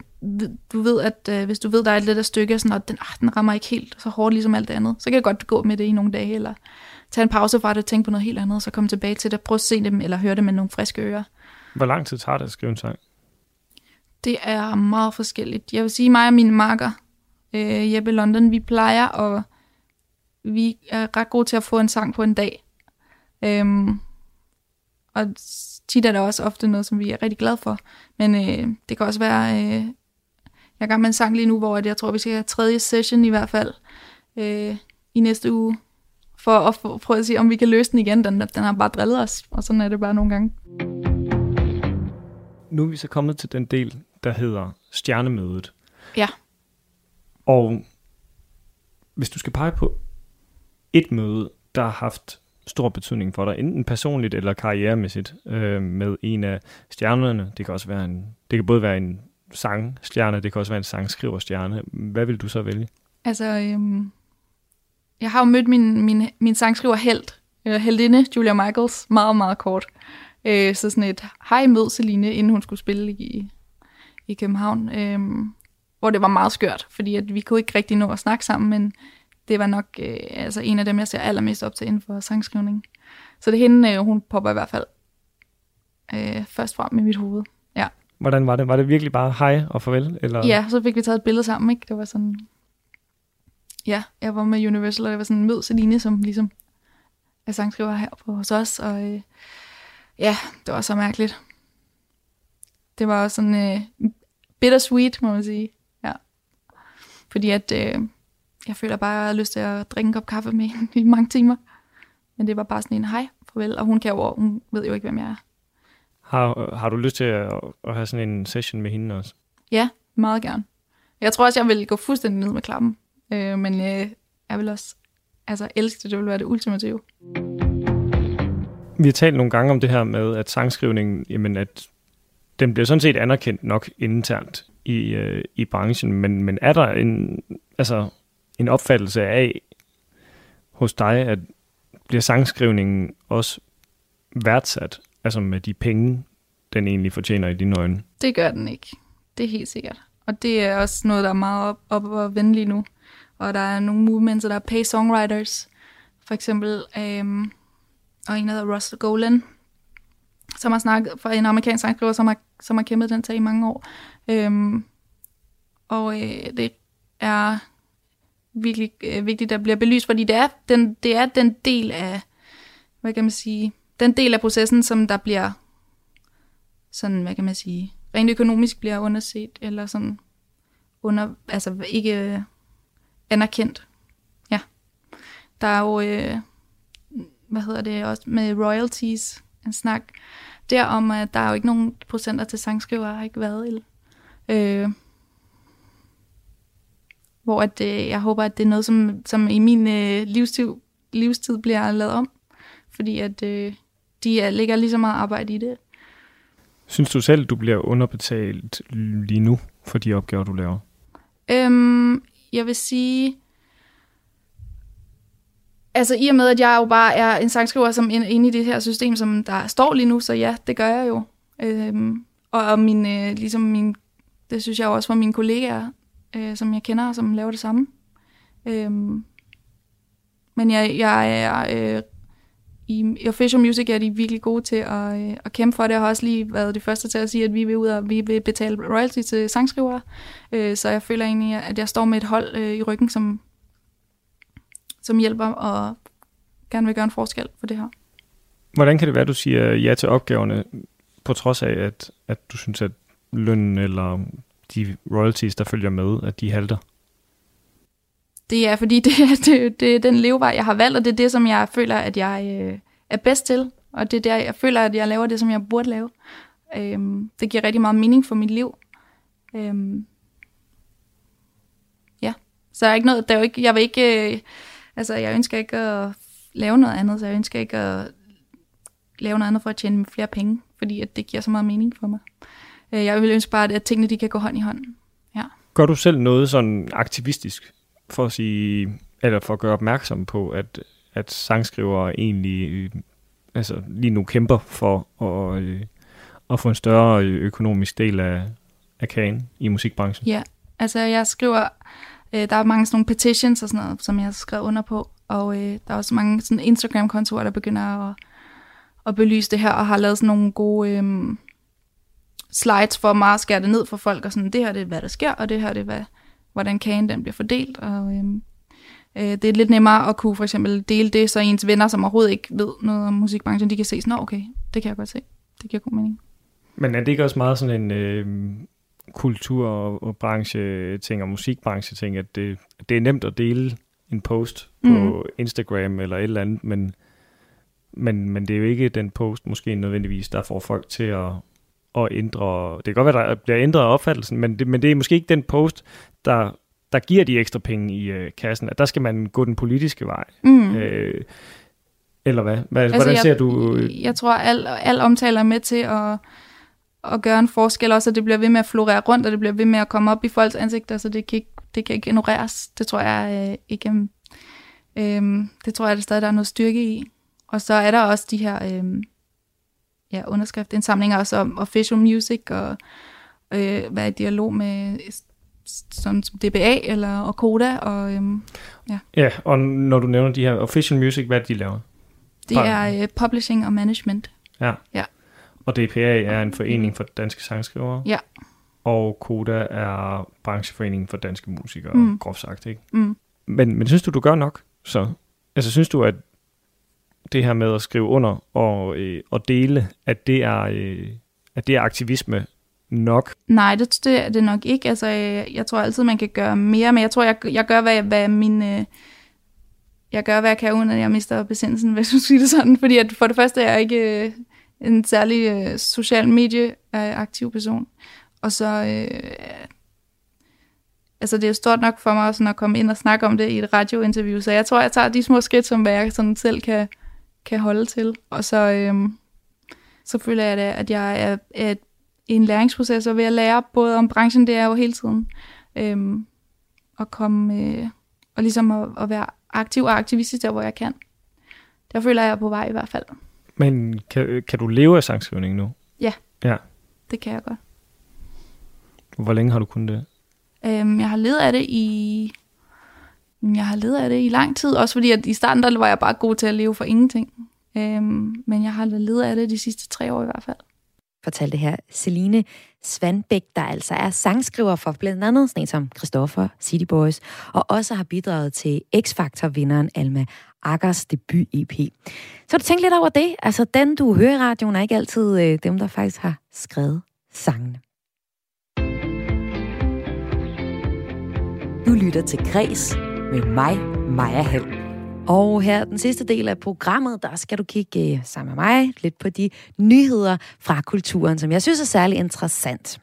du ved, at øh, hvis du ved, der er et lidt af stykke, sådan, og den, ah, den rammer ikke helt så hårdt ligesom alt det andet, så kan det godt gå med det i nogle dage, eller tage en pause fra det, tænke på noget helt andet, og så komme tilbage til det, prøve at se dem, eller høre det med nogle friske ører. Hvor lang tid tager det at skrive en sang? Det er meget forskelligt. Jeg vil sige, mig og mine marker, øh, Jeppe London, vi plejer, og vi er ret gode til at få en sang på en dag. Øhm, og og tit er det også ofte noget, som vi er rigtig glade for. Men øh, det kan også være, øh, jeg er gang med en sang lige nu, hvor jeg tror, vi skal have tredje session i hvert fald øh, i næste uge, for at få, prøve at se, om vi kan løse den igen. Den, den har bare drillet os, og sådan er det bare nogle gange. Nu er vi så kommet til den del, der hedder stjernemødet. Ja. Og hvis du skal pege på et møde, der har haft stor betydning for dig, enten personligt eller karrieremæssigt, øh, med en af stjernerne, det kan også være en, det kan både være en sangstjerne, det kan også være en sangskriverstjerne. Hvad vil du så vælge? Altså, øhm, jeg har jo mødt min, min, min sangskriver held, eller øh, heldinde, Julia Michaels, meget, meget kort. Øh, så sådan et, hej mød Celine, inden hun skulle spille i, i København. Øhm, hvor det var meget skørt, fordi at vi kunne ikke rigtig nå at snakke sammen, men det var nok øh, altså en af dem, jeg ser allermest op til inden for sangskrivning. Så det er hende, øh, hun popper i hvert fald øh, først frem i mit hoved. Hvordan var det? Var det virkelig bare hej og farvel? Eller? Ja, så fik vi taget et billede sammen, ikke? Det var sådan... Ja, jeg var med Universal, og det var sådan en mød Celine, som ligesom er sangskriver her på hos os, og øh, ja, det var så mærkeligt. Det var også sådan øh, bittersweet, må man sige. Ja. Fordi at øh, jeg føler bare, at jeg har lyst til at drikke en kop kaffe med hende i mange timer. Men det var bare sådan en hej, farvel, og hun kan jo, hun ved jo ikke, hvem jeg er. Har, har du lyst til at, at have sådan en session med hende også? Ja, meget gerne. Jeg tror også, jeg vil gå fuldstændig ned med klappen. Øh, men øh, jeg vil også altså, elske det. Det vil være det ultimative. Vi har talt nogle gange om det her med, at sangskrivningen, jamen at den bliver sådan set anerkendt nok internt i, øh, i branchen, men, men er der en, altså, en opfattelse af hos dig, at bliver sangskrivningen også værdsat, altså med de penge, den egentlig fortjener i dine øjne? Det gør den ikke. Det er helt sikkert. Og det er også noget, der er meget op, op og vende lige nu. Og der er nogle movements, der er pay songwriters, for eksempel, øhm, og en, der hedder Russell Golan, som har snakket for en amerikansk sangskriver, som har, som har kæmpet den sag i mange år. Øhm, og øh, det er virkelig øh, vigtigt, at der bliver belyst, fordi det er, den, det er den del af, hvad kan man sige, den del af processen, som der bliver sådan, hvad kan man sige, rent økonomisk bliver underset, eller sådan under, altså ikke øh, anerkendt. Ja. Der er jo, øh, hvad hedder det, også med royalties, en snak der om, at der er jo ikke nogen procenter til sangskrivere, har ikke været. Øh, hvor at, øh, jeg håber, at det er noget, som, som i min øh, livstid, livstid bliver lavet om. Fordi at øh, de er, lægger lige så meget arbejde i det. Synes du selv, du bliver underbetalt lige nu for de opgaver, du laver? Øhm, jeg vil sige, altså i og med, at jeg jo bare er en sangskriver, som er inde i det her system, som der står lige nu, så ja, det gør jeg jo. Øhm, og min, øh, ligesom min, det synes jeg også fra mine kollegaer, øh, som jeg kender, som laver det samme. Øhm, men jeg, jeg er, øh, i, i Official Music er de virkelig gode til at, øh, at kæmpe for det. Jeg har også lige været det første til at sige, at vi vil ud og vi vil betale royalty til sangskrivere. Øh, så jeg føler egentlig, at jeg står med et hold øh, i ryggen, som, som hjælper og gerne vil gøre en forskel for det her. Hvordan kan det være, at du siger ja til opgaverne, på trods af, at, at du synes, at lønnen eller de royalties, der følger med, at de halter? Det er fordi, det er, det, det er den levevej, jeg har valgt, og det er det, som jeg føler, at jeg øh, er bedst til. Og det er der, jeg føler, at jeg laver det, som jeg burde lave. Øhm, det giver rigtig meget mening for mit liv. Øhm, ja, så der er ikke noget, der er jo ikke, jeg vil ikke, øh, altså jeg ønsker ikke at lave noget andet, så jeg ønsker ikke at lave noget andet for at tjene flere penge, fordi at det giver så meget mening for mig. Øh, jeg vil ønske bare, at tingene de kan gå hånd i hånd. Ja. Gør du selv noget sådan aktivistisk for at sige, eller for at gøre opmærksom på, at, at sangskrivere egentlig øh, altså lige nu kæmper for at, øh, at få en større øh, økonomisk del af, af kagen i musikbranchen? Ja, altså jeg skriver, øh, der er mange sådan nogle petitions og sådan noget, som jeg har skrevet under på, og øh, der er også mange sådan Instagram-kontorer, der begynder at, at belyse det her, og har lavet sådan nogle gode øh, slides for meget at skære det ned for folk, og sådan, det her det er, hvad der sker, og det her det er, hvad, hvordan kagen den bliver fordelt, og øh, Øh, det er lidt nemmere at kunne for eksempel dele det, så ens venner, som overhovedet ikke ved noget om musikbranchen, de kan se sådan, "Nå, okay, det kan jeg godt se. Det giver god mening. Men er det ikke også meget sådan en øh, kultur- og, og branche-ting og musikbranche-ting, at det, det er nemt at dele en post på Mhm. Instagram eller et eller andet, men, men, men det er jo ikke den post måske nødvendigvis, der får folk til at, at ændre... Det kan godt være, der bliver ændret opfattelsen, men det, men det er måske ikke den post, der, der giver de ekstra penge i øh, kassen. At der skal man gå den politiske vej. Mm. Øh, eller hvad? hvad altså, hvordan jeg, ser du... øh, Jeg tror, al, al omtale er med til at, at gøre en forskel, også at det bliver ved med at florere rundt, og det bliver ved med at komme op i folks ansigter, så det kan ikke, det kan ikke ignoreres. Det tror jeg øh, ikke... Øh, det tror jeg, der stadig der er noget styrke i. Og så er der også de her øh, ja, underskriftindsamlinger også om official music, og øh, være i dialog med sådan som DBA eller og Koda, og øh, Ja, og når du nævner de her official music, hvad de laver? det er øh, publishing og management. Ja. Ja. Og DPA er en forening for danske sangskrivere. Ja. Og Koda er brancheforeningen for danske musikere, mm. groft sagt, ikke? Mm. Men, men synes du, du gør nok? Så, altså, synes du, at det her med at skrive under og, øh, og dele, at det er, øh, at det er aktivisme nok? Nej, det, det er det nok ikke. Altså, jeg, jeg tror altid, man kan gøre mere, men jeg tror, jeg, jeg gør, hvad, hvad min... Øh, jeg gør, hvad jeg kan, uden at jeg mister besindelsen, hvis du siger det sådan. Fordi at for det første er jeg ikke øh, en særlig øh, social medie-aktiv øh, person. Og så... Øh, altså, det er jo stort nok for mig sådan at komme ind og snakke om det i et radiointerview. Så jeg tror, jeg tager de små skridt, som hvad jeg sådan selv kan, kan holde til. Og så, øhm, så føler jeg, da, at jeg er, er et en læringsproces og ved at lære både om branchen, det er jo hele tiden. Øhm, at komme øh, og ligesom at, at være aktiv og aktivistisk der, hvor jeg kan. Der føler jeg er på vej i hvert fald. Men kan, kan du leve af sangskrivning nu? Det kan jeg godt. Hvor længe har du kunnet det? Øhm, jeg har levet af det i... Jeg har levet af det i lang tid, også fordi at i starten der var jeg bare god til at leve for ingenting. Øhm, men jeg har levet af det de sidste tre år i hvert fald fortalte her Celine Svanbæk, der altså er sangskriver for blandt andet sådan som Christoffer, City Boys, og også har bidraget til X-Factor-vinderen Alma Akkers debut-EP. Så du tænkt lidt over det? Altså, den du hører i radioen er ikke altid øh, dem, der faktisk har skrevet sangene. Du lytter til Græs med mig, Maja Helm. Og her den sidste del af programmet, der skal du kigge øh, sammen med mig lidt på de nyheder fra kulturen, som jeg synes er særlig interessant.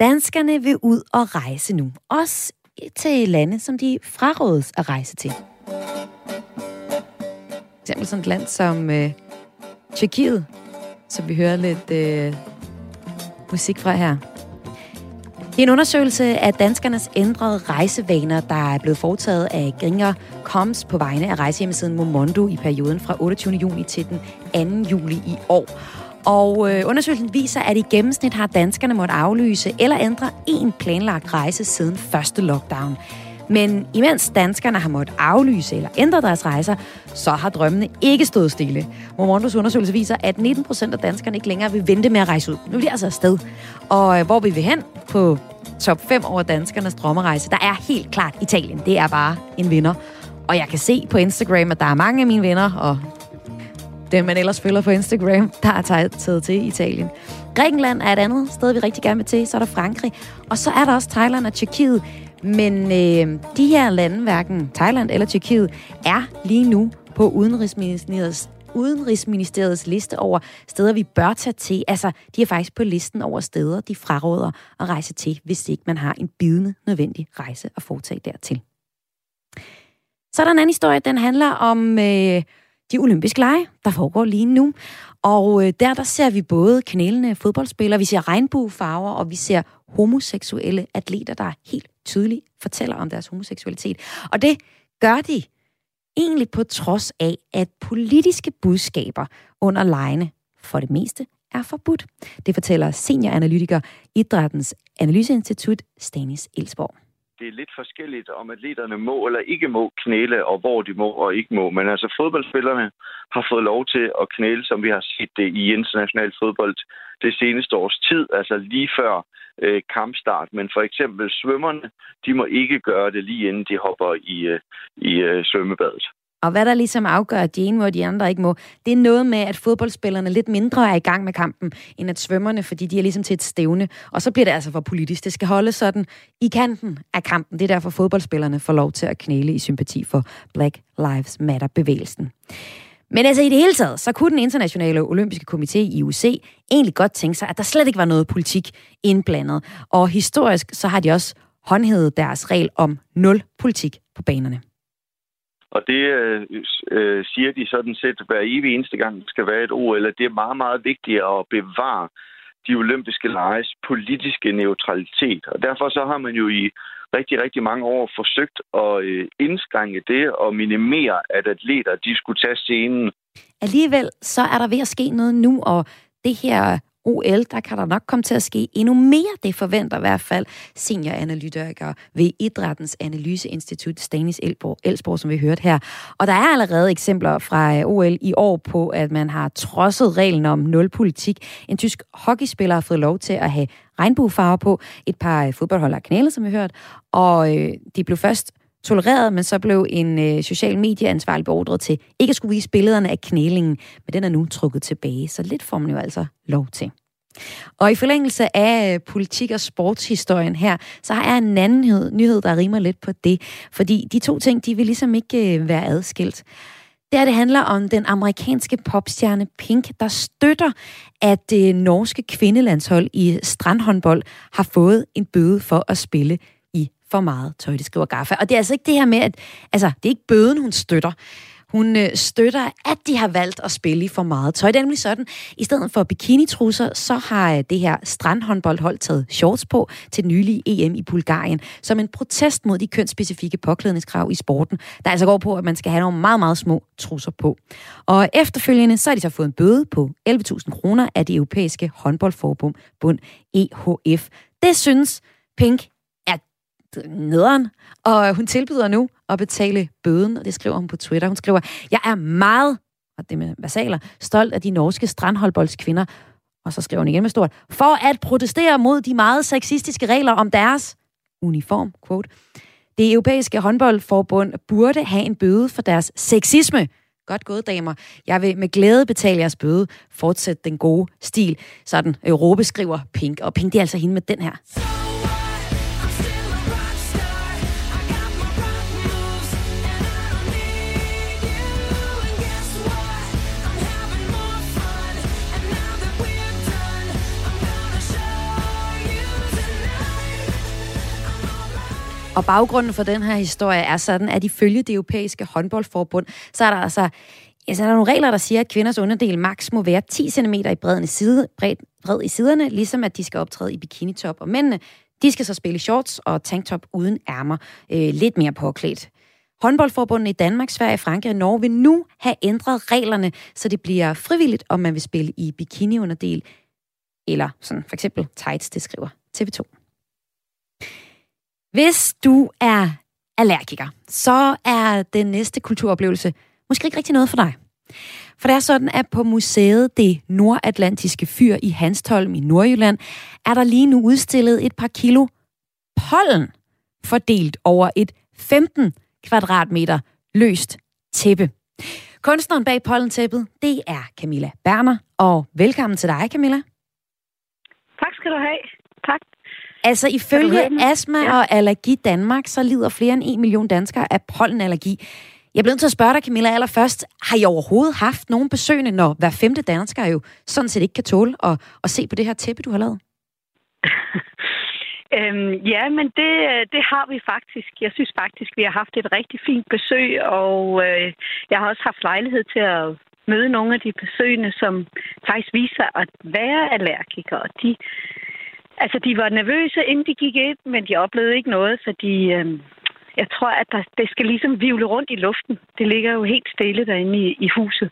Danskerne vil ud og rejse nu, også til lande, som de frarådes at rejse til. For eksempel sådan et land som øh, Tjekkiet, som vi hører lidt øh, musik fra her. Det er en undersøgelse af danskernes ændrede rejsevaner, der er blevet foretaget af Gringer Koms på vegne af rejsehjemmesiden Momondo i perioden fra 28. juni til den 2. juli i år. Og øh, undersøgelsen viser, at i gennemsnit har danskerne måttet aflyse eller ændre en planlagt rejse siden første lockdown. Men imens danskerne har måttet aflyse eller ændre deres rejser, så har drømmene ikke stået stille. Momondos undersøgelse viser, at 19 procent af danskerne ikke længere vil vente med at rejse ud. Nu er de altså afsted. Og øh, hvor vi vil hen på top 5 over danskernes drømmerejse, der er helt klart Italien. Det er bare en vinder. Og jeg kan se på Instagram, at der er mange af mine venner, og dem man ellers følger på Instagram, der er taget taget til Italien. Grækenland er et andet sted, vi rigtig gerne vil til. Så er der Frankrig. Og så er der også Thailand og Tjekkiet. Men øh, de her lande, hverken Thailand eller Tyrkiet, er lige nu på Udenrigsministeriets Udenrigsministeriets liste over steder, vi bør tage til. Altså, de er faktisk på listen over steder, de fraråder at rejse til, hvis ikke man har en bidende nødvendig rejse at foretage dertil. Så er der en anden historie, den handler om øh, de olympiske lege, der foregår lige nu. Og øh, der, der ser vi både knælende fodboldspillere, vi ser regnbuefarver, og vi ser homoseksuelle atleter, der helt tydeligt fortæller om deres homoseksualitet. Og det gør de egentlig på trods af, at politiske budskaber under lejene for det meste er forbudt. Det fortæller senioranalytiker Idrættens Analyseinstitut Stanis Elsborg det er lidt forskelligt, om atleterne må eller ikke må knæle, og hvor de må og ikke må. Men altså fodboldspillerne har fået lov til at knæle, som vi har set det i international fodbold det seneste års tid. Altså lige før øh, kampstart. Men for eksempel svømmerne, de må ikke gøre det lige inden de hopper i, øh, i øh, svømmebadet. Og hvad der ligesom afgør, at de ene må, og de andre ikke må, det er noget med, at fodboldspillerne lidt mindre er i gang med kampen, end at svømmerne, fordi de er ligesom til et stævne. Og så bliver det altså for politisk. Det skal holde sådan i kanten af kampen. Det er derfor, fodboldspillerne får lov til at knæle i sympati for Black Lives Matter-bevægelsen. Men altså i det hele taget, så kunne den internationale olympiske komité i IOC egentlig godt tænke sig, at der slet ikke var noget politik indblandet. Og historisk, så har de også håndhævet deres regel om nul politik på banerne. Og det øh, øh, siger de sådan set hver evig eneste gang, der skal være et OL, at det er meget, meget vigtigt at bevare de olympiske lejes politiske neutralitet. Og derfor så har man jo i rigtig, rigtig mange år forsøgt at øh, indskrænke det og minimere, at atleter de skulle tage scenen. Alligevel så er der ved at ske noget nu, og det her OL, der kan der nok komme til at ske endnu mere. Det forventer i hvert fald senioranalytikere ved Idrættens Analyseinstitut, Stanis Elborg, Elsborg, som vi hørte her. Og der er allerede eksempler fra øh, OL i år på, at man har trodset reglen om nul politik. En tysk hockeyspiller har fået lov til at have regnbuefarver på. Et par øh, fodboldhold har knælet, som vi hørte. Og øh, de blev først tolereret, men så blev en øh, social medieansvarlig beordret til ikke at skulle vise billederne af knælingen, men den er nu trukket tilbage, så lidt får man jo altså lov til. Og i forlængelse af øh, politik- og sportshistorien her, så har jeg en anden nyhed, nyhed, der rimer lidt på det. Fordi de to ting, de vil ligesom ikke øh, være adskilt. Det, her, det handler om den amerikanske popstjerne Pink, der støtter, at det norske kvindelandshold i strandhåndbold har fået en bøde for at spille for meget tøj, det skriver Gaffa. Og det er altså ikke det her med, at altså, det er ikke bøden, hun støtter. Hun øh, støtter, at de har valgt at spille i for meget tøj. Det er nemlig sådan, i stedet for bikinitrusser, så har øh, det her strandhåndboldhold taget shorts på til den nylige EM i Bulgarien, som en protest mod de kønsspecifikke påklædningskrav i sporten, der altså går på, at man skal have nogle meget, meget små trusser på. Og efterfølgende, så har de så fået en bøde på 11.000 kroner af det europæiske håndboldforbund, bund EHF. Det synes Pink nederen, og hun tilbyder nu at betale bøden, og det skriver hun på Twitter. Hun skriver, jeg er meget, og det med versaler, stolt af de norske strandholdboldskvinder, og så skriver hun igen med stort, for at protestere mod de meget sexistiske regler om deres uniform, quote. Det europæiske håndboldforbund burde have en bøde for deres sexisme. Godt gået, damer. Jeg vil med glæde betale jeres bøde. Fortsæt den gode stil. Sådan Europa skriver Pink. Og Pink, det er altså hende med den her. Og baggrunden for den her historie er sådan, at ifølge det europæiske håndboldforbund, så er der altså Ja, så er der nogle regler, der siger, at kvinders underdel maks må være 10 cm i bredden i, side, bred, bred i siderne, ligesom at de skal optræde i bikinitop. Og mændene, de skal så spille i shorts og tanktop uden ærmer, øh, lidt mere påklædt. Håndboldforbundene i Danmark, Sverige, Frankrig og Norge vil nu have ændret reglerne, så det bliver frivilligt, om man vil spille i bikiniunderdel, eller sådan for eksempel tights, det skriver TV2. Hvis du er allergiker, så er den næste kulturoplevelse måske ikke rigtig noget for dig. For det er sådan, at på museet Det Nordatlantiske Fyr i Hanstholm i Nordjylland, er der lige nu udstillet et par kilo pollen, fordelt over et 15 kvadratmeter løst tæppe. Kunstneren bag pollentæppet, det er Camilla Berner, og velkommen til dig, Camilla. Tak skal du have. Tak. Altså ifølge? Astma Ja. og Allergi Danmark, så lider flere end en million danskere af pollenallergi. Jeg bliver nødt til at spørge dig, Camilla, allerførst. Har I overhovedet haft nogen besøgende, når hver femte dansker jo sådan set ikke kan tåle at, at se på det her tæppe, du har lavet? Øhm, ja, men det, det har vi faktisk. Jeg synes faktisk, vi har haft et rigtig fint besøg, og øh, jeg har også haft lejlighed til at møde nogle af de besøgende, som faktisk viser at være allergikere. Og De, altså, de var nervøse, inden de gik ind, men de oplevede ikke noget, fordi øh, jeg tror, at der, det skal ligesom vivle rundt i luften. Det ligger jo helt stille derinde i, i huset.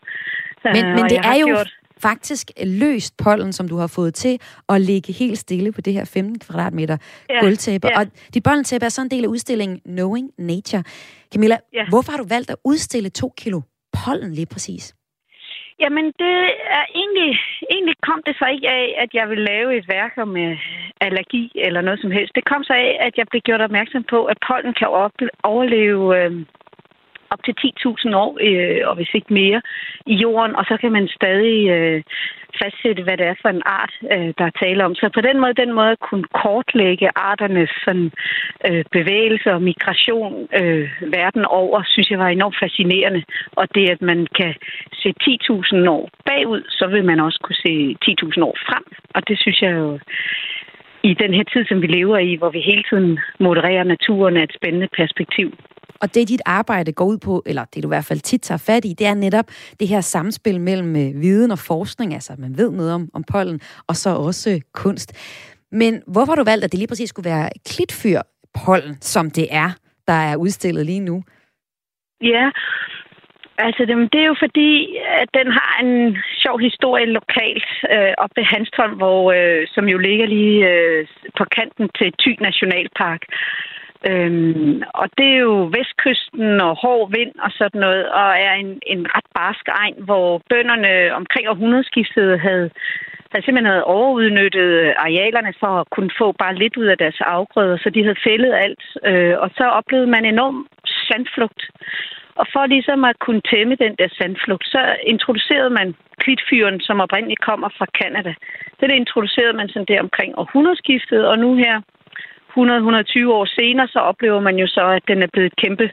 Men, Øh, men det er jo gjort- faktisk løst pollen, som du har fået til at ligge helt stille på det her 15 kvadratmeter Ja, gulvtæppe. ja. Og dit pollentæppe er så en del af udstillingen Knowing Nature. Camilla, Ja. hvorfor har du valgt at udstille to kilo pollen lige præcis? Jamen, det er egentlig, egentlig kom det så ikke af, at jeg ville lave et værk om øh, allergi eller noget som helst. Det kom så af, at jeg blev gjort opmærksom på, at pollen kan op- overleve øh, op til 10.000 år, øh, og hvis ikke mere, i jorden, og så kan man stadig øh, fastsætte, hvad det er for en art, øh, der er tale om. Så på den måde, den måde at kunne kortlægge arternes sådan, øh, bevægelse og migration øh, verden over, synes jeg var enormt fascinerende. Og det, at man kan se 10.000 år bagud, så vil man også kunne se 10.000 år frem. Og det synes jeg jo i den her tid, som vi lever i, hvor vi hele tiden modererer naturen, er et spændende perspektiv. Og det dit arbejde går ud på, eller det du i hvert fald tit tager fat i, det er netop det her samspil mellem øh, viden og forskning, altså man ved noget om, om pollen, og så også øh, kunst. Men hvorfor har du valgt, at det lige præcis skulle være klitfyr pollen, som det er, der er udstillet lige nu? Ja, altså det, det er jo fordi, at den har en sjov historie lokalt øh, oppe ved Hanstholm, hvor, øh, som jo ligger lige øh, på kanten til Thy Nationalpark. Øhm, og det er jo vestkysten og hård vind og sådan noget, og er en, en ret barsk egen, hvor bønderne omkring århundredeskiftet havde, havde simpelthen havde overudnyttet arealerne for at kunne få bare lidt ud af deres afgrøder, så de havde fældet alt. Øh, og så oplevede man enorm sandflugt. Og for ligesom at kunne tæmme den der sandflugt, så introducerede man klitfyren, som oprindeligt kommer fra Kanada. Det, det introducerede man sådan der omkring århundredeskiftet, og nu her 100-120 år senere, så oplever man jo så, at den er blevet et kæmpe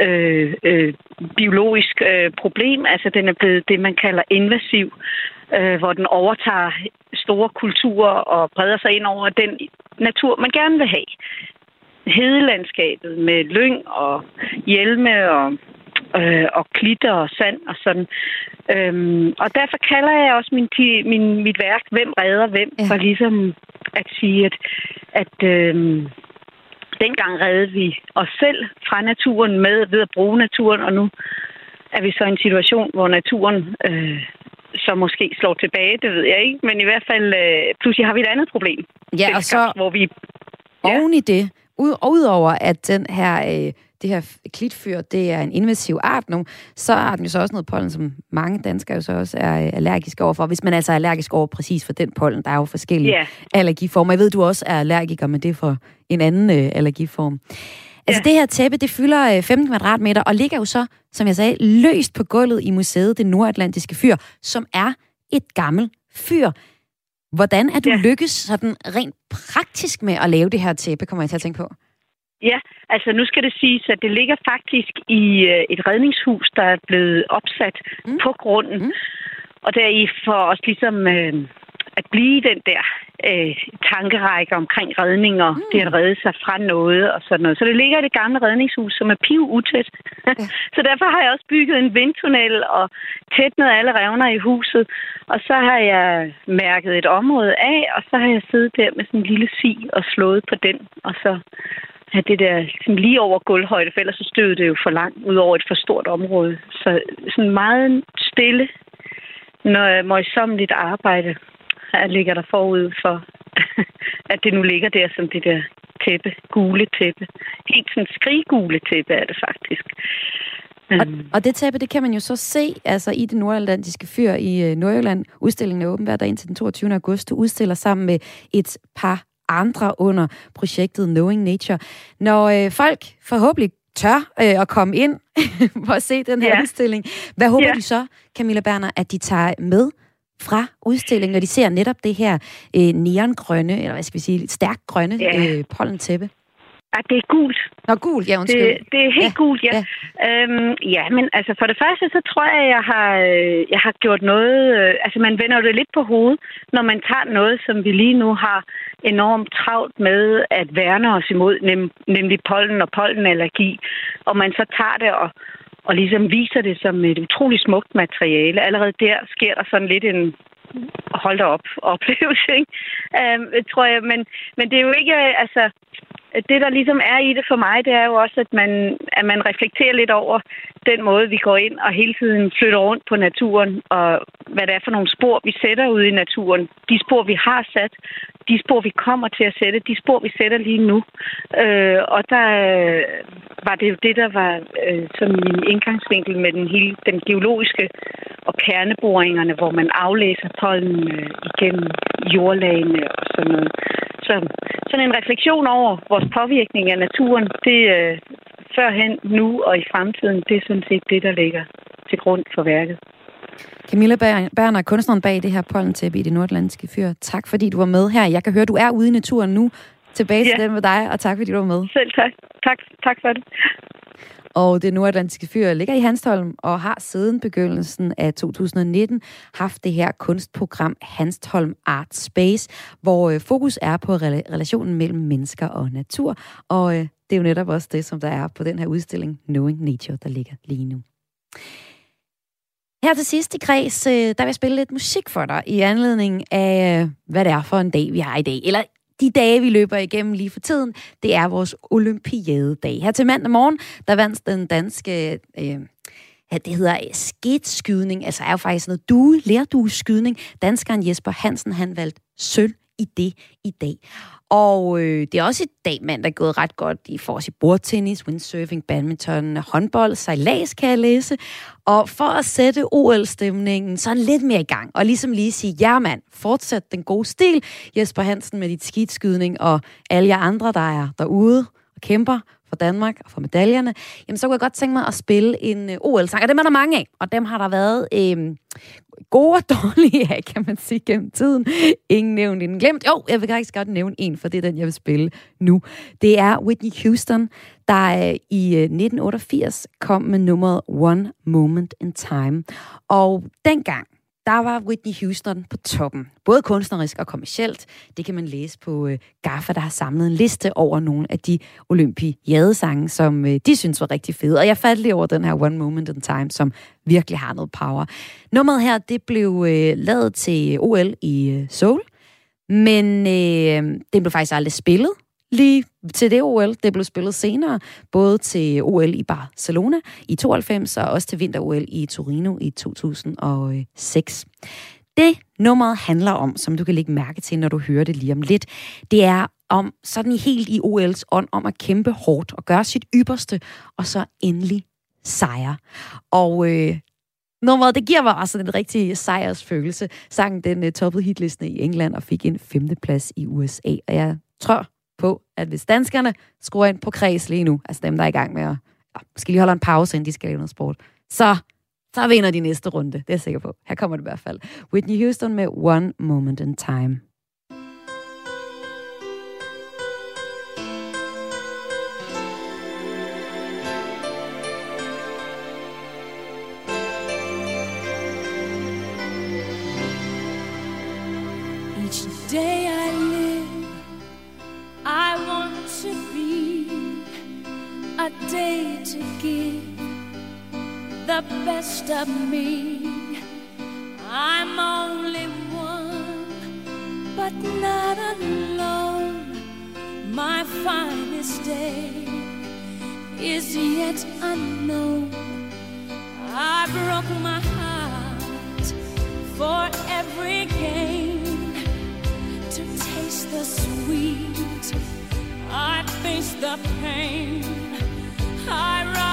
øh, øh, biologisk øh, problem. Altså den er blevet det, man kalder invasiv, øh, hvor den overtager store kulturer og breder sig ind over den natur, man gerne vil have. Hedelandskabet med lyng og hjelme og øh, og klitter og sand og sådan. Øhm, og derfor kalder jeg også min, min, mit værk, Hvem redder hvem, Ja. for ligesom at sige, at, at øhm, dengang reddede vi os selv fra naturen med ved at bruge naturen, og nu er vi så i en situation, hvor naturen øh, så måske slår tilbage, det ved jeg ikke, men i hvert fald øh, pludselig har vi et andet problem. Ja, og så hvor vi Ja. oven i det, ud, og udover at den her, øh, det her klitfyr, det er en invasiv art nu, så har den jo så også noget pollen, som mange danskere jo så også er øh, allergiske overfor. Hvis man altså er allergisk over præcis for den pollen, der er jo forskellige Ja. allergiformer. Jeg ved, du også er allergiker, men det er for en anden øh, allergiform. Altså Ja. det her tæppe, det fylder øh, 15 kvadratmeter, og ligger jo så, som jeg sagde, løst på gulvet i museet Det Nordatlantiske Fyr, som er et gammelt fyr. Hvordan er du Ja. lykkes sådan rent praktisk med at lave det her tæppe, kommer jeg til at tænke på? Ja, altså nu skal det siges, at det ligger faktisk i øh, et redningshus, der er blevet opsat Mm. på grunden. Mm. Og der i for os ligesom øh, at blive den der øh, tankerække omkring redninger, mm. det at redde sig fra noget og sådan noget. Så det ligger i det gamle redningshus, som er piv utæt. Ja. så derfor har jeg også bygget en vindtunnel og tætnet alle revner i huset. Og så har jeg mærket et område af, og så har jeg siddet der med sådan en lille si og slået på den, og så have det der sådan lige over gulvhøjde, for ellers så støvede det jo for langt ud over et for stort område. Så sådan meget stille, når møjsommeligt arbejde her ligger der forud for, at det nu ligger der som det der tæppe, gule tæppe. Helt sådan skriggule tæppe er det faktisk. Og, Øhm, og det tæppe, det kan man jo så se altså i det nordatlantiske fyr i øh, Nordjylland. Udstillingen er åben hver dag indtil den 22. august. Du udstiller sammen med et par andre under projektet Knowing Nature. Når øh, folk forhåbentlig tør øh, at komme ind for at se den her Ja. udstilling, hvad håber Ja. du så, Camilla Berner, at de tager med fra udstillingen, når de ser netop det her øh, neongrønne, eller hvad skal vi sige, stærkt grønne Ja. øh, pollentæppe? At det er gult. Nå, gul, ja, undskyld. Det, det er helt Ja, ja, gult, ja. ja. Ja. Øhm, ja, men altså for det første, så tror jeg, jeg har, øh, jeg har gjort noget... Øh, altså man vender det lidt på hovedet, når man tager noget, som vi lige nu har enormt travlt med at værne os imod, nem, nemlig pollen og pollenallergi. Og man så tager det og, og ligesom viser det som et utroligt smukt materiale. Allerede der sker der sådan lidt en hold da op oplevelse, ikke? Øhm, tror jeg. Men, men det er jo ikke, øh, altså, det der ligesom er i det for mig, det er jo også, at man, at man reflekterer lidt over den måde, vi går ind og hele tiden flytter rundt på naturen, og hvad det er for nogle spor, vi sætter ud i naturen. De spor, vi har sat, de spor, vi kommer til at sætte, de spor, vi sætter lige nu. Øh, og der øh, var det jo det, der var øh, som min indgangsvinkel med den hele den geologiske og kerneboringerne, hvor man aflæser pollen øh, igennem jordlagene og sådan noget. Så sådan en refleksion over vores påvirkning af naturen, det øh, førhen, nu og i fremtiden, det er sådan set det, der ligger til grund for værket. Camilla Ber- Berner, kunstneren bag det her pollentæppe i det nordatlantiske fyr. Tak fordi du var med her. Jeg kan høre, du er ude i naturen nu. Tilbage til Ja. den med dig, og tak fordi du var med. Selv tak. Tak, tak for det. Og det nordatlantiske fyr ligger i Hanstholm og har siden begyndelsen af 2019 haft det her kunstprogram Hanstholm Art Space, hvor øh, fokus er på rela- relationen mellem mennesker og natur. Og øh, det er jo netop også det, som der er på den her udstilling Knowing Nature, der ligger lige nu. Her til sidst i kreds, øh, der vil jeg spille lidt musik for dig i anledning af, øh, hvad det er for en dag, vi har i dag. Eller de dage, vi løber igennem lige for tiden, det er vores olympiadedag. Her til mandag morgen, der vandt den danske... Øh, ja, det hedder øh, skidskydning, altså er jo faktisk noget due, lærdueskydning. Danskeren Jesper Hansen, han valgte sølv i det i dag. Og øh, det er også i dag, mand, der er gået ret godt i forhold til bordtennis, windsurfing, badminton, håndbold, sejlads, kan jeg læse. Og for at sætte OL-stemningen sådan lidt mere i gang, og ligesom lige sige, ja mand, fortsæt den gode stil, Jesper Hansen med dit skidskydning, og alle jer andre, der er derude og kæmper for Danmark og for medaljerne, jamen så kunne jeg godt tænke mig at spille en øh, OL-sang, og dem er der mange af, og dem har der været øh, gode og dårlige af, kan man sige, gennem tiden. Ingen nævnt, ingen glemt. Jo, jeg vil faktisk godt nævne en, for det er den, jeg vil spille nu. Det er Whitney Houston, der øh, i øh, 1988 kom med nummeret One Moment in Time. Og dengang, der var Whitney Houston på toppen. Både kunstnerisk og kommercielt. Det kan man læse på øh, GAFFA, der har samlet en liste over nogle af de olympiadesange, som øh, de synes var rigtig fede. Og jeg faldt lige over den her One Moment in Time, som virkelig har noget power. Nummeret her, det blev øh, lavet til OL i øh, Seoul, men øh, det blev faktisk aldrig spillet lige til det OL. Det blev spillet senere, både til OL i Barcelona i 92 og også til vinter-OL i Torino i 2006. Det nummeret handler om, som du kan lægge mærke til, når du hører det lige om lidt, det er om sådan helt i OL's ånd, om at kæmpe hårdt og gøre sit ypperste, og så endelig sejre. Og øh, nummeret, det giver mig altså en rigtig sejrsfølelse. Sangen den uh, toppede hitlisten i England og fik en femteplads i USA. Og jeg tror på, at hvis danskerne skruer ind på kreds lige nu, altså dem, der er i gang med at ja, måske lige holde en pause, inden de skal lave noget sport, så, så vinder de næste runde. Det er jeg sikker på. Her kommer det i hvert fald. Whitney Houston med One Moment in Time. A day to give the best of me. I'm only one, but not alone. My finest day is yet unknown. I broke my heart for every gain to taste the sweet. I face the pain. I rise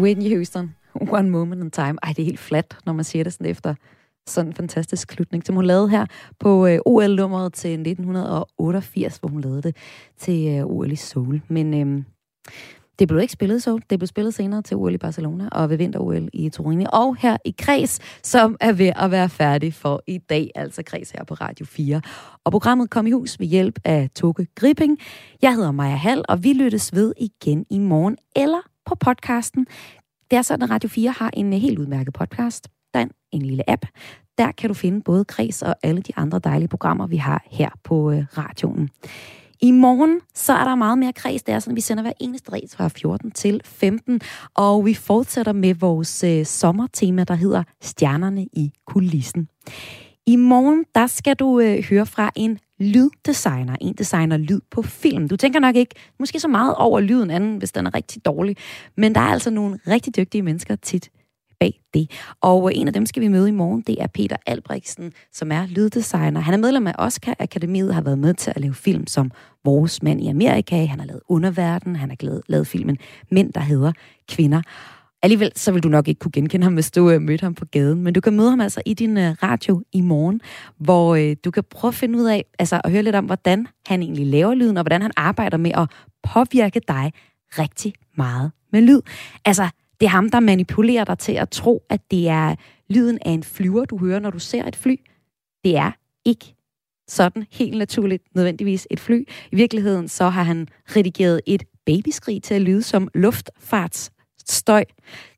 Whitney Houston, One Moment in Time. Ej, det er helt flat, når man siger det sådan efter sådan en fantastisk slutning, som hun lavede her på øh, OL-nummeret til 1988, hvor hun lavede det til øh, OL i Seoul. Men øh, det blev ikke spillet så. Det blev spillet senere til OL i Barcelona og ved vinter-OL i Turin. Og her i Kreds, som er ved at være færdig for i dag, altså Kreds her på Radio 4. Og programmet kom i hus ved hjælp af Toke Gripping. Jeg hedder Maja Hall, og vi lyttes ved igen i morgen eller på podcasten. Det er sådan, at Radio 4 har en øh, helt udmærket podcast. Der er en, en lille app. Der kan du finde både Kreds og alle de andre dejlige programmer, vi har her på øh, radioen. I morgen, så er der meget mere kreds. Det er sådan, at vi sender hver eneste dag fra 14 til 15. Og vi fortsætter med vores øh, sommertema, der hedder Stjernerne i kulissen. I morgen, der skal du øh, høre fra en lyddesigner. En designer lyd på film. Du tænker nok ikke måske så meget over lyden anden, hvis den er rigtig dårlig. Men der er altså nogle rigtig dygtige mennesker tit bag det. Og øh, en af dem skal vi møde i morgen, det er Peter Albrechtsen, som er lyddesigner. Han er medlem af Oscar Akademiet, har været med til at lave film som Vores mand i Amerika, han har lavet Underverden, han har lavet, lavet filmen Mænd, der hedder Kvinder. Alligevel så vil du nok ikke kunne genkende ham, hvis du øh, mødte ham på gaden, men du kan møde ham altså i din øh, radio i morgen, hvor øh, du kan prøve at finde ud af, altså at høre lidt om, hvordan han egentlig laver lyden, og hvordan han arbejder med at påvirke dig rigtig meget med lyd. Altså, det er ham, der manipulerer dig til at tro, at det er lyden af en flyver, du hører, når du ser et fly. Det er ikke sådan helt naturligt nødvendigvis et fly. I virkeligheden så har han redigeret et babyskrig til at lyde som luftfarts støj.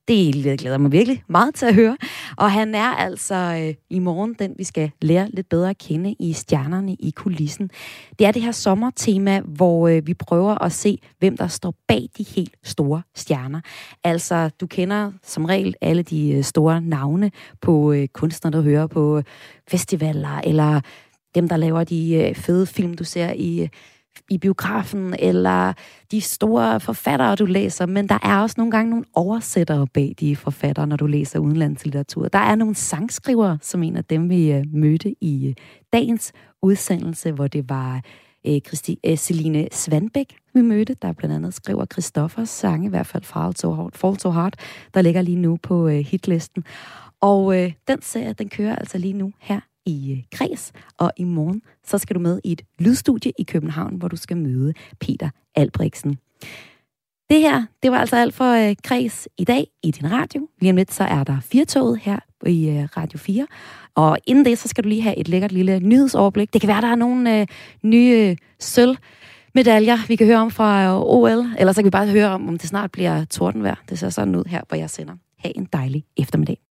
Det glæder mig virkelig meget til at høre. Og han er altså øh, i morgen den, vi skal lære lidt bedre at kende i Stjernerne i kulissen. Det er det her sommertema, hvor øh, vi prøver at se, hvem der står bag de helt store stjerner. Altså, du kender som regel alle de øh, store navne på øh, kunstnere, der hører på øh, festivaler, eller dem, der laver de øh, fede film, du ser i, i biografen, eller de store forfattere, du læser. Men der er også nogle gange nogle oversættere bag de forfattere, når du læser udenlandslitteratur. Der er nogle sangskrivere, som en af dem, vi øh, mødte i øh, dagens udsendelse, hvor det var øh, Christi, øh, Celine Svanbæk, vi mødte, der blandt andet skriver Christoffers sange, i hvert fald Fall So Hard, Fall so Hard der ligger lige nu på øh, hitlisten. Og øh, den serie, den kører altså lige nu her i øh, Kres, Kreds, og i morgen så skal du med i et lydstudie i København, hvor du skal møde Peter Albrechtsen. Det her, det var altså alt for øh, Kreds i dag i din radio. Lige om lidt, så er der Firtoget her i øh, Radio 4. Og inden det, så skal du lige have et lækkert lille nyhedsoverblik. Det kan være, der er nogle øh, nye øh, sølv medaljer, vi kan høre om fra øh, OL. Eller så kan vi bare høre om, om det snart bliver tordenvejr. Det ser sådan ud her, hvor jeg sender. Ha' en dejlig eftermiddag.